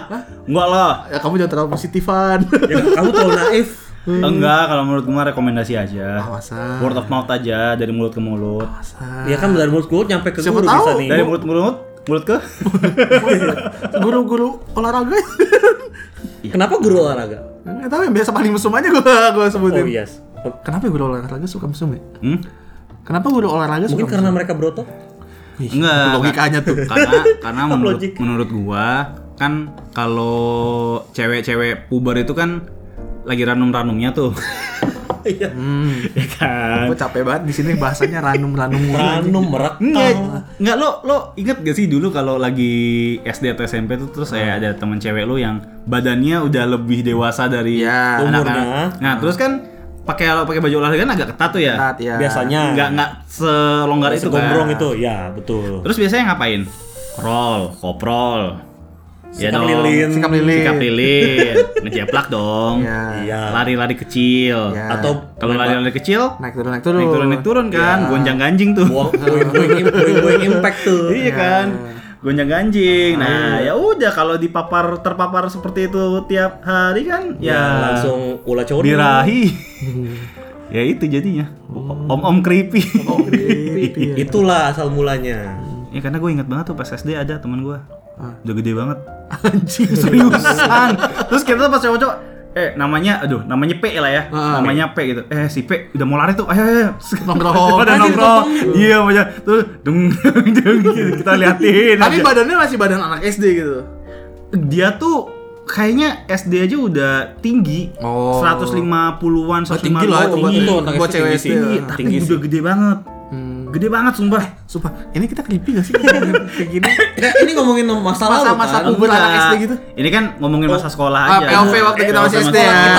enggak lah. ya kamu jangan terlalu positifan ya, kamu terlalu naif. Enggak, kalau menurut gua rekomendasi aja. Awasan. Word of mouth aja dari mulut ke mulut. Awasan. Ya kan dari mulut ke mulut nyampe ke Siapa guru tahu? bisa nih. Dari mulut ke mulut, mulut ke <laughs> guru-guru olahraga Kenapa guru olahraga? nggak tahu yang biasa paling mesum aja gua gua sebutin Oh yes. kenapa guru olahraga suka mesum ya Hmm? kenapa guru olahraga Mungkin suka karena mereka berotot. Ih, Enggak. logikanya tuh Karena <laughs> karena menurut menurut gua kan kalau cewek-cewek puber itu kan lagi ranum-ranumnya tuh. <laughs> Iya. hmm. ya kan? gue capek banget di sini bahasanya ranum-ranum. Ranum merekam. Enggak, enggak lo lo inget gak sih dulu kalau lagi SD atau SMP tuh terus kayak ada teman cewek lo yang badannya udah lebih dewasa dari Ya, umurnya. Nah, terus kan pakai kalau pakai baju olahraga kan agak ketat tuh ya. Ketat, ya. Biasanya. Enggak enggak selonggar itu kan. segombrong itu. Ya, betul. Terus biasanya ngapain? roll, koprol. Ya Sikap dong. lilin. Sikap lilin. Sikap lilin. <laughs> Ngejeplak dong. Iya. Iya. Lari-lari kecil. Iya. Atau Kalau lari-lari kecil, Naik turun naik turun. naik turun naik turun kan, Iya. gonjang ganjing tuh. buang buang buang buang- buang impact tuh. <laughs> Iya kan. Gonjang ganjing. Nah, ya udah kalau dipapar terpapar seperti itu tiap hari kan Ya, ya, langsung ulah cowok. birahi. <laughs> ya itu jadinya. Om-om creepy. Iya. Itulah asal mulanya. ya karena gue inget banget tuh pas SD ada teman gue. Udah gede banget. Anjing. Seriusan. Terus kita tuh pas cowok-cowok eh namanya aduh namanya P lah ya. Ah. Namanya P gitu. Eh si P udah mau lari tuh. Ayo ayo. Nongkrong. <laughs> Pada Anjing, nongkrong. Iya macam tuh dung dung gitu. kita liatin. Tapi aja. badannya masih badan anak SD gitu. dia tuh kayaknya SD aja udah tinggi. Oh. 150-an, 150 tinggi lah itu buat- Tinggi buat cewek tinggi. Tinggi, tapi tinggi udah gede banget. Gede banget sumpah. Sumpah, ini kita creepy gak sih <laughs> kayak gini? Nah, ini ngomongin masa lalu Masa-masa kan. puber anak SD gitu. Ini kan ngomongin masa sekolah Ah, aja. POV waktu kita masih SD ya. Iya, Iya.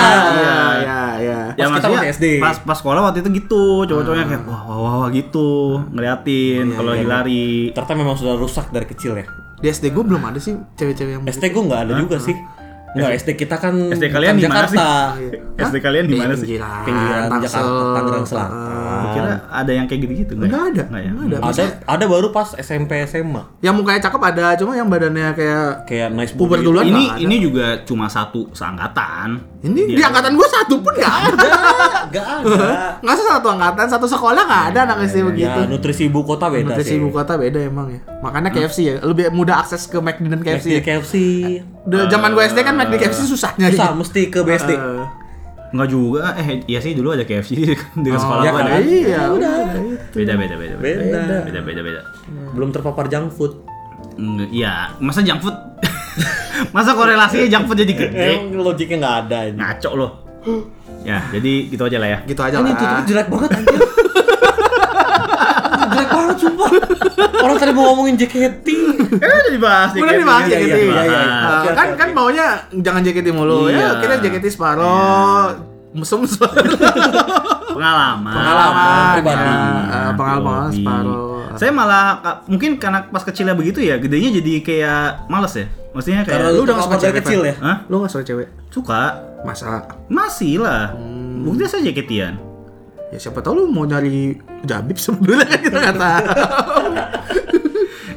iya, iya. Ya Pas kita maksudnya masih SD. Pas pas sekolah waktu itu gitu, cowok-cowoknya kayak wah wah wah, wah gitu, ngeliatin kalau lagi lari. Ternyata memang sudah rusak dari kecil ya. Di SD gue belum ada sih cewek-cewek yang SD gue nggak ada juga sih. Nggak, SD kita kan SD kalian di mana sih? Jakarta. SD kalian di mana sih? Pinggiran. Jakarta, Tangerang Selatan. Gua kira ada yang kayak gitu-gitu nggak? Enggak ada. Nggak ya? Enggak ada. Ada ada baru pas SMP SMA. Yang mukanya cakep ada, cuma yang badannya kayak Kayak nice puber body. duluan Ini ini juga cuma satu seangkatan. Ini di angkatan gue satu pun nggak ada. Gak ada. Nggak usah <laughs> satu angkatan, satu sekolah nggak ada anak SD begitu. Ya, nutrisi ibu kota beda Nutrisi sih. ibu kota beda emang ya. Makanya KFC ya, lebih mudah akses ke McD dan KFC. SD ya. KFC. Udah zaman gue SD kan McD KFC susah nyari. Susah mesti ke BSD. Eh, Enggak juga. Eh iya sih dulu ada KFC <laughs> di sekolah ya kan? Iya, udah. itu. Beda beda beda beda. Beda. Beda beda beda. Belum terpapar junk food. Iya, masa junk food? <laughs> masa korelasinya junk food jadi gede? Emang logiknya nggak ada ini. Ngaco loh. Ya, jadi gitu aja lah ya. Gitu aja Ini lah. tutupnya jelek banget anjir. <laughs> jelek banget sumpah. Orang tadi mau ngomongin JKT. Eh udah dibahas Udah dibahas Iya, JKT. iya, iya, iya, iya. Kan kan maunya jangan JKT mulu. Iya. Ya, kita JKT separoh. Mesum separoh. Pengalaman. Pengalaman pribadi. Ya, eh, pengalaman Hobi. separoh. Saya malah mungkin karena pas kecilnya begitu ya, gedenya jadi kayak males ya. Maksudnya kayak Karena Lu udah suka cewek, kecil ya. Hah? Lu gak suka cewek? Suka. Masa? Masih lah. Hmm. Buktinya saya jaketian. Ya siapa tahu lu mau nyari Jabib sebelumnya <laughs> kan kita nggak tahu.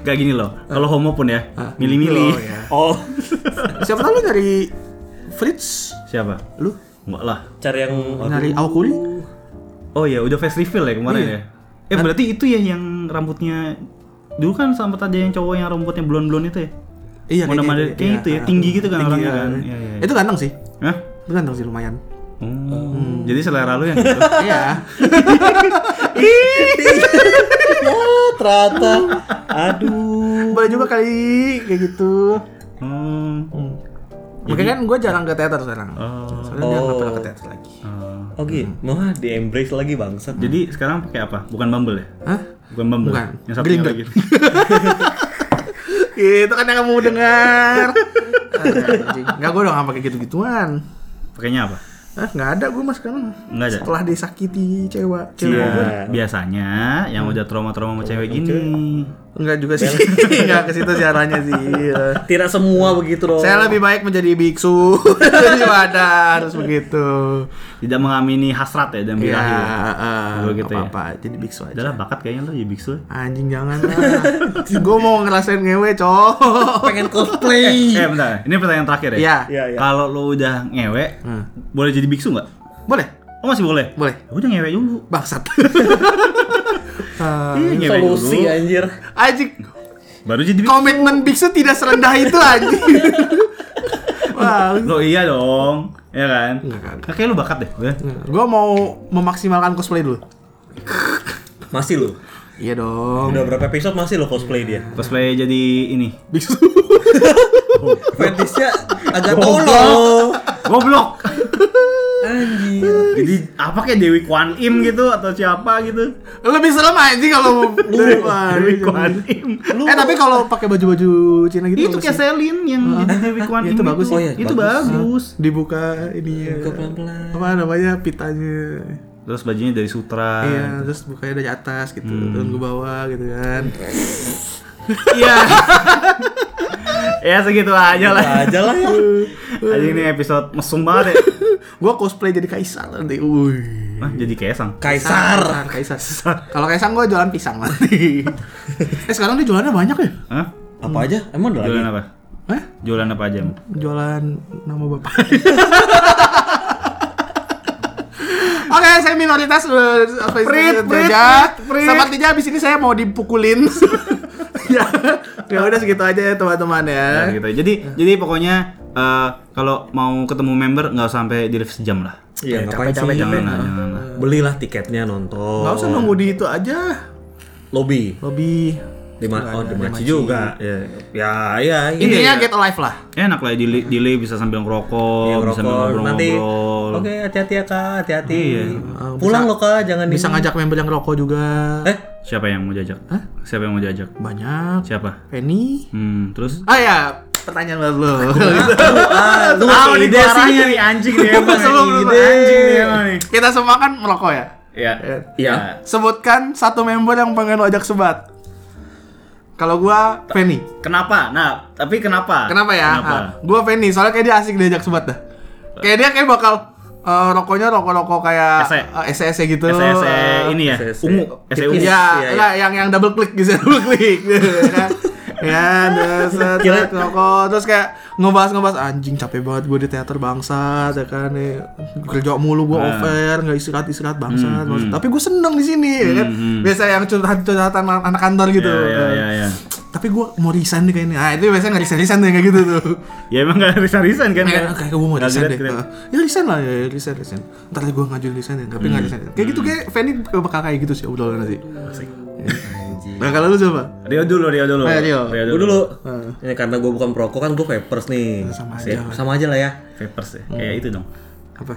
Gak gini loh. Kalau homo pun ya, Ah, milih-milih. oh, ya. <laughs> Oh, Siapa tahu lu nyari Fritz? Siapa? Lu Enggak lah. cari yang nyari Aokuri? Oh iya, udah face reveal ya kemarin Iya. ya. Eh berarti itu ya yang rambutnya dulu kan sempat ada yang cowok yang rambutnya blond-blond itu ya? Iya, Mana mana gitu, kayak iya. itu ya, tinggi gitu kan Tinggi, orangnya iya. kan. Iya, iya. Itu ganteng sih. Hah? Itu ganteng sih lumayan. Oh. Jadi selera lu yang gitu. <laughs> Iya. <laughs> Ya, ternyata. Aduh. Boleh juga kali kayak gitu. Hmm. Makanya kan gue jarang ke teater sekarang. Oh. Soalnya dia nggak Oh. pernah ke teater lagi. Oh. Oh gitu. Wah, di embrace lagi bangsat. Jadi sekarang pakai apa? Bukan Bumble ya? Hah? Bukan Bumble. Bukan. Yang satunya Grindr. lagi. <laughs> Itu kan yang kamu dengar. Anjing. Nggak gue udah nggak pakai gitu-gituan. Pakainya apa? Ah, nggak ada gue mas sekarang. Nggak ada? Setelah disakiti cewek, cewek Iya. gue. Biasanya yang udah trauma-trauma sama cewek gini. Enggak juga sih. <laughs> Enggak ke situ sih arahnya sih. Ya. Tidak semua begitu dong. Saya lebih baik menjadi biksu <laughs> daripada harus begitu. Tidak mengamini hasrat ya dan Iya, birahi. uh, Dulu gitu ya? apa-apa, jadi biksu aja. Adalah bakat kayaknya lu jadi biksu. Anjing jangan lah. <laughs> gue mau ngerasain ngewe, cowok. pengen cosplay. Eh bentar, ini pertanyaan terakhir ya. Iya. Iya, iya. Kalau lu udah ngewe, Hmm. boleh jadi biksu nggak? Boleh, Oh masih boleh? boleh. Ya Udah ngewe dulu. Bangsat. <laughs> Ah, Iya, ngewe Solusi dulu. anjir. anjing, Baru jadi komitmen biksu tidak serendah itu anjing. <laughs> Wah, Lo iya dong, ya kan? Enggak, enggak. Kayak lu bakat deh. Udah. gue mau memaksimalkan cosplay dulu. Masih lu. Iya dong. Udah berapa episode masih lo cosplay dia? Cosplay jadi ini. Biksu. <laughs> Fetishnya agak Goblok. tolol. Goblok. Anjir. jadi apa kayak Dewi Kwan Im gitu atau siapa gitu? Lebih serem anjing kalau <laughs> Dewi Dewi Kwan Im. Eh tapi kalau pakai baju-baju Cina gitu Itu kayak. Selin yang jadi Dewi Kwan Ya, Im itu bagus sih. Oh iya, itu bagus. bagus. dibuka ini Buka pelan-pelan. apa namanya pitanya Terus bajunya dari sutra. iya terus bukanya dari atas gitu Hmm. turun ke bawah gitu kan Iya. ya segitu aja lah. aja lah ya Aja ini episode mesum banget ya. Gua cosplay jadi kaisar nanti. Wih. Nah, jadi kesang. kaisar Kaisar. Kalau kaisang gua jualan pisang nanti. <laughs> eh sekarang dia jualannya banyak ya? Hah? apa aja emang ada lagi Jualan apa? Hah? Jualan apa aja? Jualan nama bapak. <laughs> Oke, saya minoritas eh, apa Prit, istilahnya, prit, prit. Sepertinya abis ini saya mau dipukulin. <laughs> ya, ya udah segitu aja ya teman-teman ya. Nah, gitu. Jadi jadi pokoknya eh, kalau mau ketemu member nggak usah sampai di live sejam lah. Iya, ngapain capek? Jangan lah, jangan lah. Belilah tiketnya nonton. Nggak usah nunggu di itu aja. Lobby. Lobby. Di ma Nggak oh, ada, di di Maci Maci. juga. Ya, ya, ya. ini Intinya ya. get alive lah. Enak lah di di live bisa sambil ngerokok, Iya, bisa sambil ngerokok. Nanti. Oke, hati-hati ya Kak, hati-hati. Iya. Pulang loh Kak, jangan Bisa ini. ngajak member yang rokok juga. Eh, Siapa yang mau jajak? Hah? Siapa yang mau jajak? Banyak. Siapa? Penny. Hmm, terus? Ah ya, pertanyaan buat lo. ah, lu <laughs> Ah, ide ide sih nih anjing nih emang Sebelum lu ide. Anjing nih emang nih. Kita semua kan merokok ya. Ya. Iya. Sebutkan satu member yang pengen lo ajak sebat. Kalau gua Penny. Kenapa? Nah, tapi kenapa? Kenapa ya? Kenapa? Ah, gua Penny, soalnya kayak dia asik diajak sebat dah. Kayak dia kayak bakal eh, rokoknya rokok-rokok kayak Ese. eh, ese-ese gitu. SES eh, ini ya, ungu, SEU. Tipis. Iya, Iya, enggak yang yang double click bisa <laughs> double click gitu <laughs> kan. Ya, terus Kira- set rokok terus kayak ngebahas-ngebahas anjing capek banget gue di teater bangsat ya kan nih kerja mulu gue Nah. over nggak istirahat istirahat bangsat Hmm, hmm. tapi gue seneng di sini ya kan. Hmm, hmm. biasa yang curhat-curhatan anak kantor gitu. Ya, ya, ya, ya. tapi gue mau resign nih kayaknya. Ah itu biasanya nggak resign resign kayak gitu tuh. Ya emang gak resign-resign kan? kayak kayak gue mau Nggak resign deh. ya resign lah ya resign resign. Ntar gue ngajuin resign ya tapi nggak resign. Kayak gitu kayak Fanny bakal kayak gitu sih udah nanti nah kalau lu coba Rio dulu, Rio dulu. Ayo, Rio. Gue dulu. Hmm. Ya karena gue bukan perokok kan gue vapers nih. Sama Ya, aja. sama aja lah ya. Vapers ya. Kayak itu dong. apa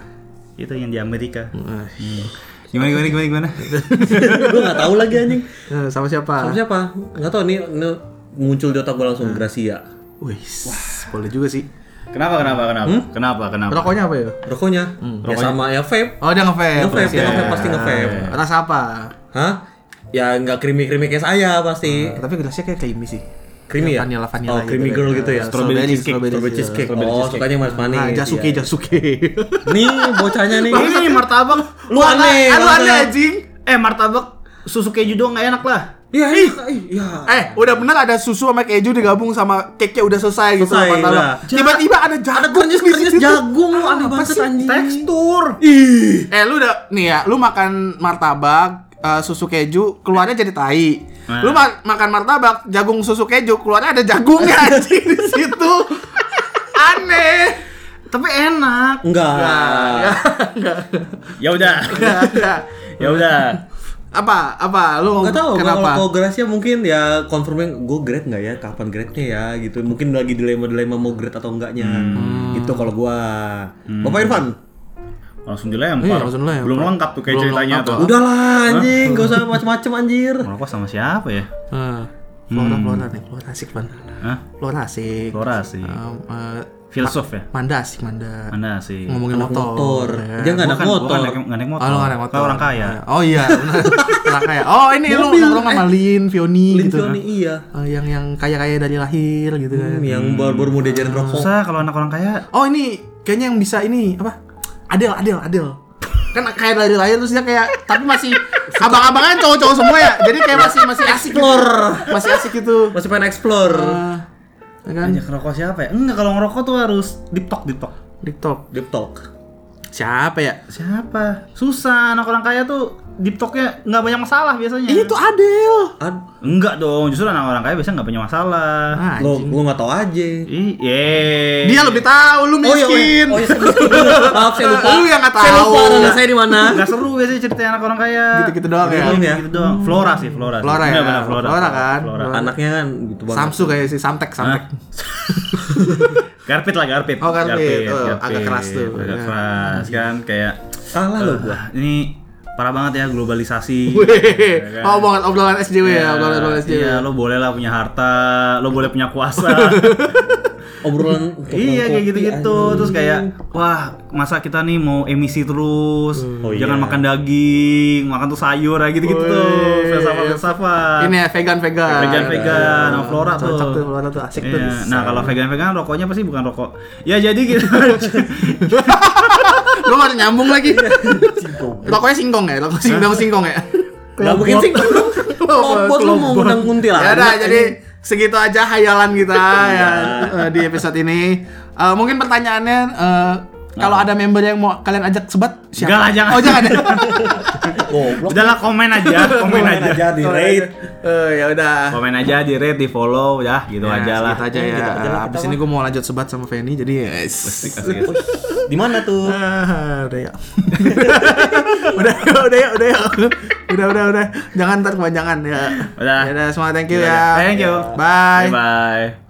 Itu yang di Amerika. Ah, Gimana gimana gimana gimana? <laughs> gue nggak tahu lagi anjing. eh, sama siapa Sama siapa? Nggak tahu nih, nih muncul di otak gue langsung Gracia. Wih, boleh juga sih. Kenapa kenapa kenapa? Kenapa kenapa? Rokoknya apa ya? Rokoknya? Ya sama ya vape. Oh, dia nge-vape. Nge-vape, dia Ya. nge-vape pasti nge-vape. Rasa apa? Hah? Ya nggak creamy-creamy kayak saya pasti. Tapi gelasnya kayak creamy sih. Creamy ya? Vanilla, vanilla Oh, gitu creamy kan. girl gitu ya? Strawberry Strawberry cheesecake, strawberry Strawberry cheesecake. Oh, sukanya manis-manis. Ah, Jasuke, Iya. Jasuke. <laughs> Nih, bocahnya nih. Ini martabak. Lu aneh. Lu maksudnya. aneh anjing. Eh martabak susu keju doang nggak enak lah. Iya, iya, iya. Eh, udah bener ada susu sama keju digabung sama cake-nya udah selesai, gitu Selesai, sama martabak. udah. Tiba-tiba ada jagung. Ada kernyes-kernyes di situ. jagung lu aneh Apa banget anjing. Tekstur. Ih. Eh, lu udah nih ya, lu makan martabak eh, susu keju keluarnya jadi tai. Nah. Lu ma- makan martabak jagung susu keju keluarnya ada jagungnya <laughs> anjing di situ. Aneh. Tapi enak. Enggak. <laughs> Ya udah. Enggak, enggak. Ya udah. Apa? Apa? Lu Gak tau, kenapa? kalau Gracia mungkin ya confirming gue grade nggak ya, kapan grade-nya ya gitu. Mungkin lagi dilema-dilema mau grade atau enggaknya. Gitu kalau gua. Bapak Irfan. Langsung dilempar. Iya, langsung dilempar. Belum lengkap tuh kayak Belum ceritanya tuh. Udahlah anjing, gak usah macem-macem anjir. Merokok sama siapa ya? Eh, Flora, Flora nih, Flora asik man. Hah? Flora asik. Flora sih. Um, eh, Filsuf ya? Manda asik, Manda. Mana sih? Ngomongin Anak motor. motor. ya. Dia nggak anak Bukan, motor. nggak naik motor. Oh, nggak naik motor. Orang kaya. Oh iya, benar. <laughs> orang kaya. Oh, ini lu nongkrong sama. Lin, Fioni Lin gitu. Fioni, iya. Eh, yang yang kaya-kaya dari lahir gitu kan. Hmm, Yang baru-baru mau diajarin rokok. Susah kalau anak orang kaya. Oh, ini kayaknya yang bisa ini apa? Adel, Adel, Adel. Kan kayak dari lahir terus dia kayak tapi masih abang-abangan cowok-cowok semua ya. Jadi kayak masih masih asik gitu. Masih asik gitu. Masih pengen explore. Ya kan? Ajak rokok siapa ya? Enggak, kalau ngerokok tuh harus deep talk, deep talk. TikTok. Deep talk. Siapa ya? Siapa? Susah, anak orang kaya tuh talknya nggak banyak masalah biasanya. Itu Adel. Ad, Enggak dong, justru anak orang kaya biasanya nggak punya masalah. Ah, lo lo nggak tahu aja. Ih, yeay. Dia lebih tahu, lu Oh iya, oh iya, miskin. oh iya, saya miskin. Maaf, saya lupa. Lu yang nggak Saya tahu. lupa dana saya di mana. Nggak seru biasanya cerita anak orang kaya. Gitu-gitu doang ya? Gitu, ya? gitu doang. Flora sih, Flora. sih. Flora ya? Iya, Flora. Flora kan? Flora. Flora. Anaknya kan gitu banget. Samsu kayak si Samtek, Samtek. <laughs> Garpit lah, Garpit. Oh, Garpit. Oh, agak keras tuh. Agak Ya. keras kan kayak Salah lo gua. Wah, ini parah banget ya globalisasi. Wih, Ya kan? oh obrolan obrolan SJW ya, Iya, obrolan obrolan SJW. Iya, lo boleh lah punya harta, lo boleh punya kuasa. <laughs> obrolan <laughs> Iya kayak gitu-gitu terus kayak wah masa kita nih mau emisi terus Oh, jangan iya. makan daging makan tuh sayur kayak gitu-gitu tuh filsafat filsafat Ini ya vegan vegan. vegan vegan sama flora tuh. Cocok tuh flora tuh asik tuh. Iya. Nah kalau vegan vegan rokoknya pasti bukan rokok. Ya jadi gitu. <laughs> Lu baru nyambung lagi. Rokoknya singkong ya, rokok singkong singkong ya. Gak mungkin sih Kelobot lu mau ngundang kuntilanak Ya udah, jadi segitu aja hayalan kita <laughs> ya eh, di episode ini. Eh, mungkin pertanyaannya eh, kalau ada member yang mau kalian ajak sebat siapa? Enggak lah, jangan. Oh, jangan. ya? <laughs> Goblok Udahlah komen aja, komen aja. aja di rate Eh, ya udah. Komen aja di rate, di follow ya, gitu Ya, aja lah. aja ya. Abis kita ini gue mau lanjut sebat sama Feni jadi ya. Asik. Di mana tuh? Ah, udah ya. <laughs> udah, udah ya, udah ya. Udah, udah, udah. Jangan ntar kepanjangan ya. Udah. Ya udah, semangat thank you Iya, ya. Thank you. Bye. Bye bye.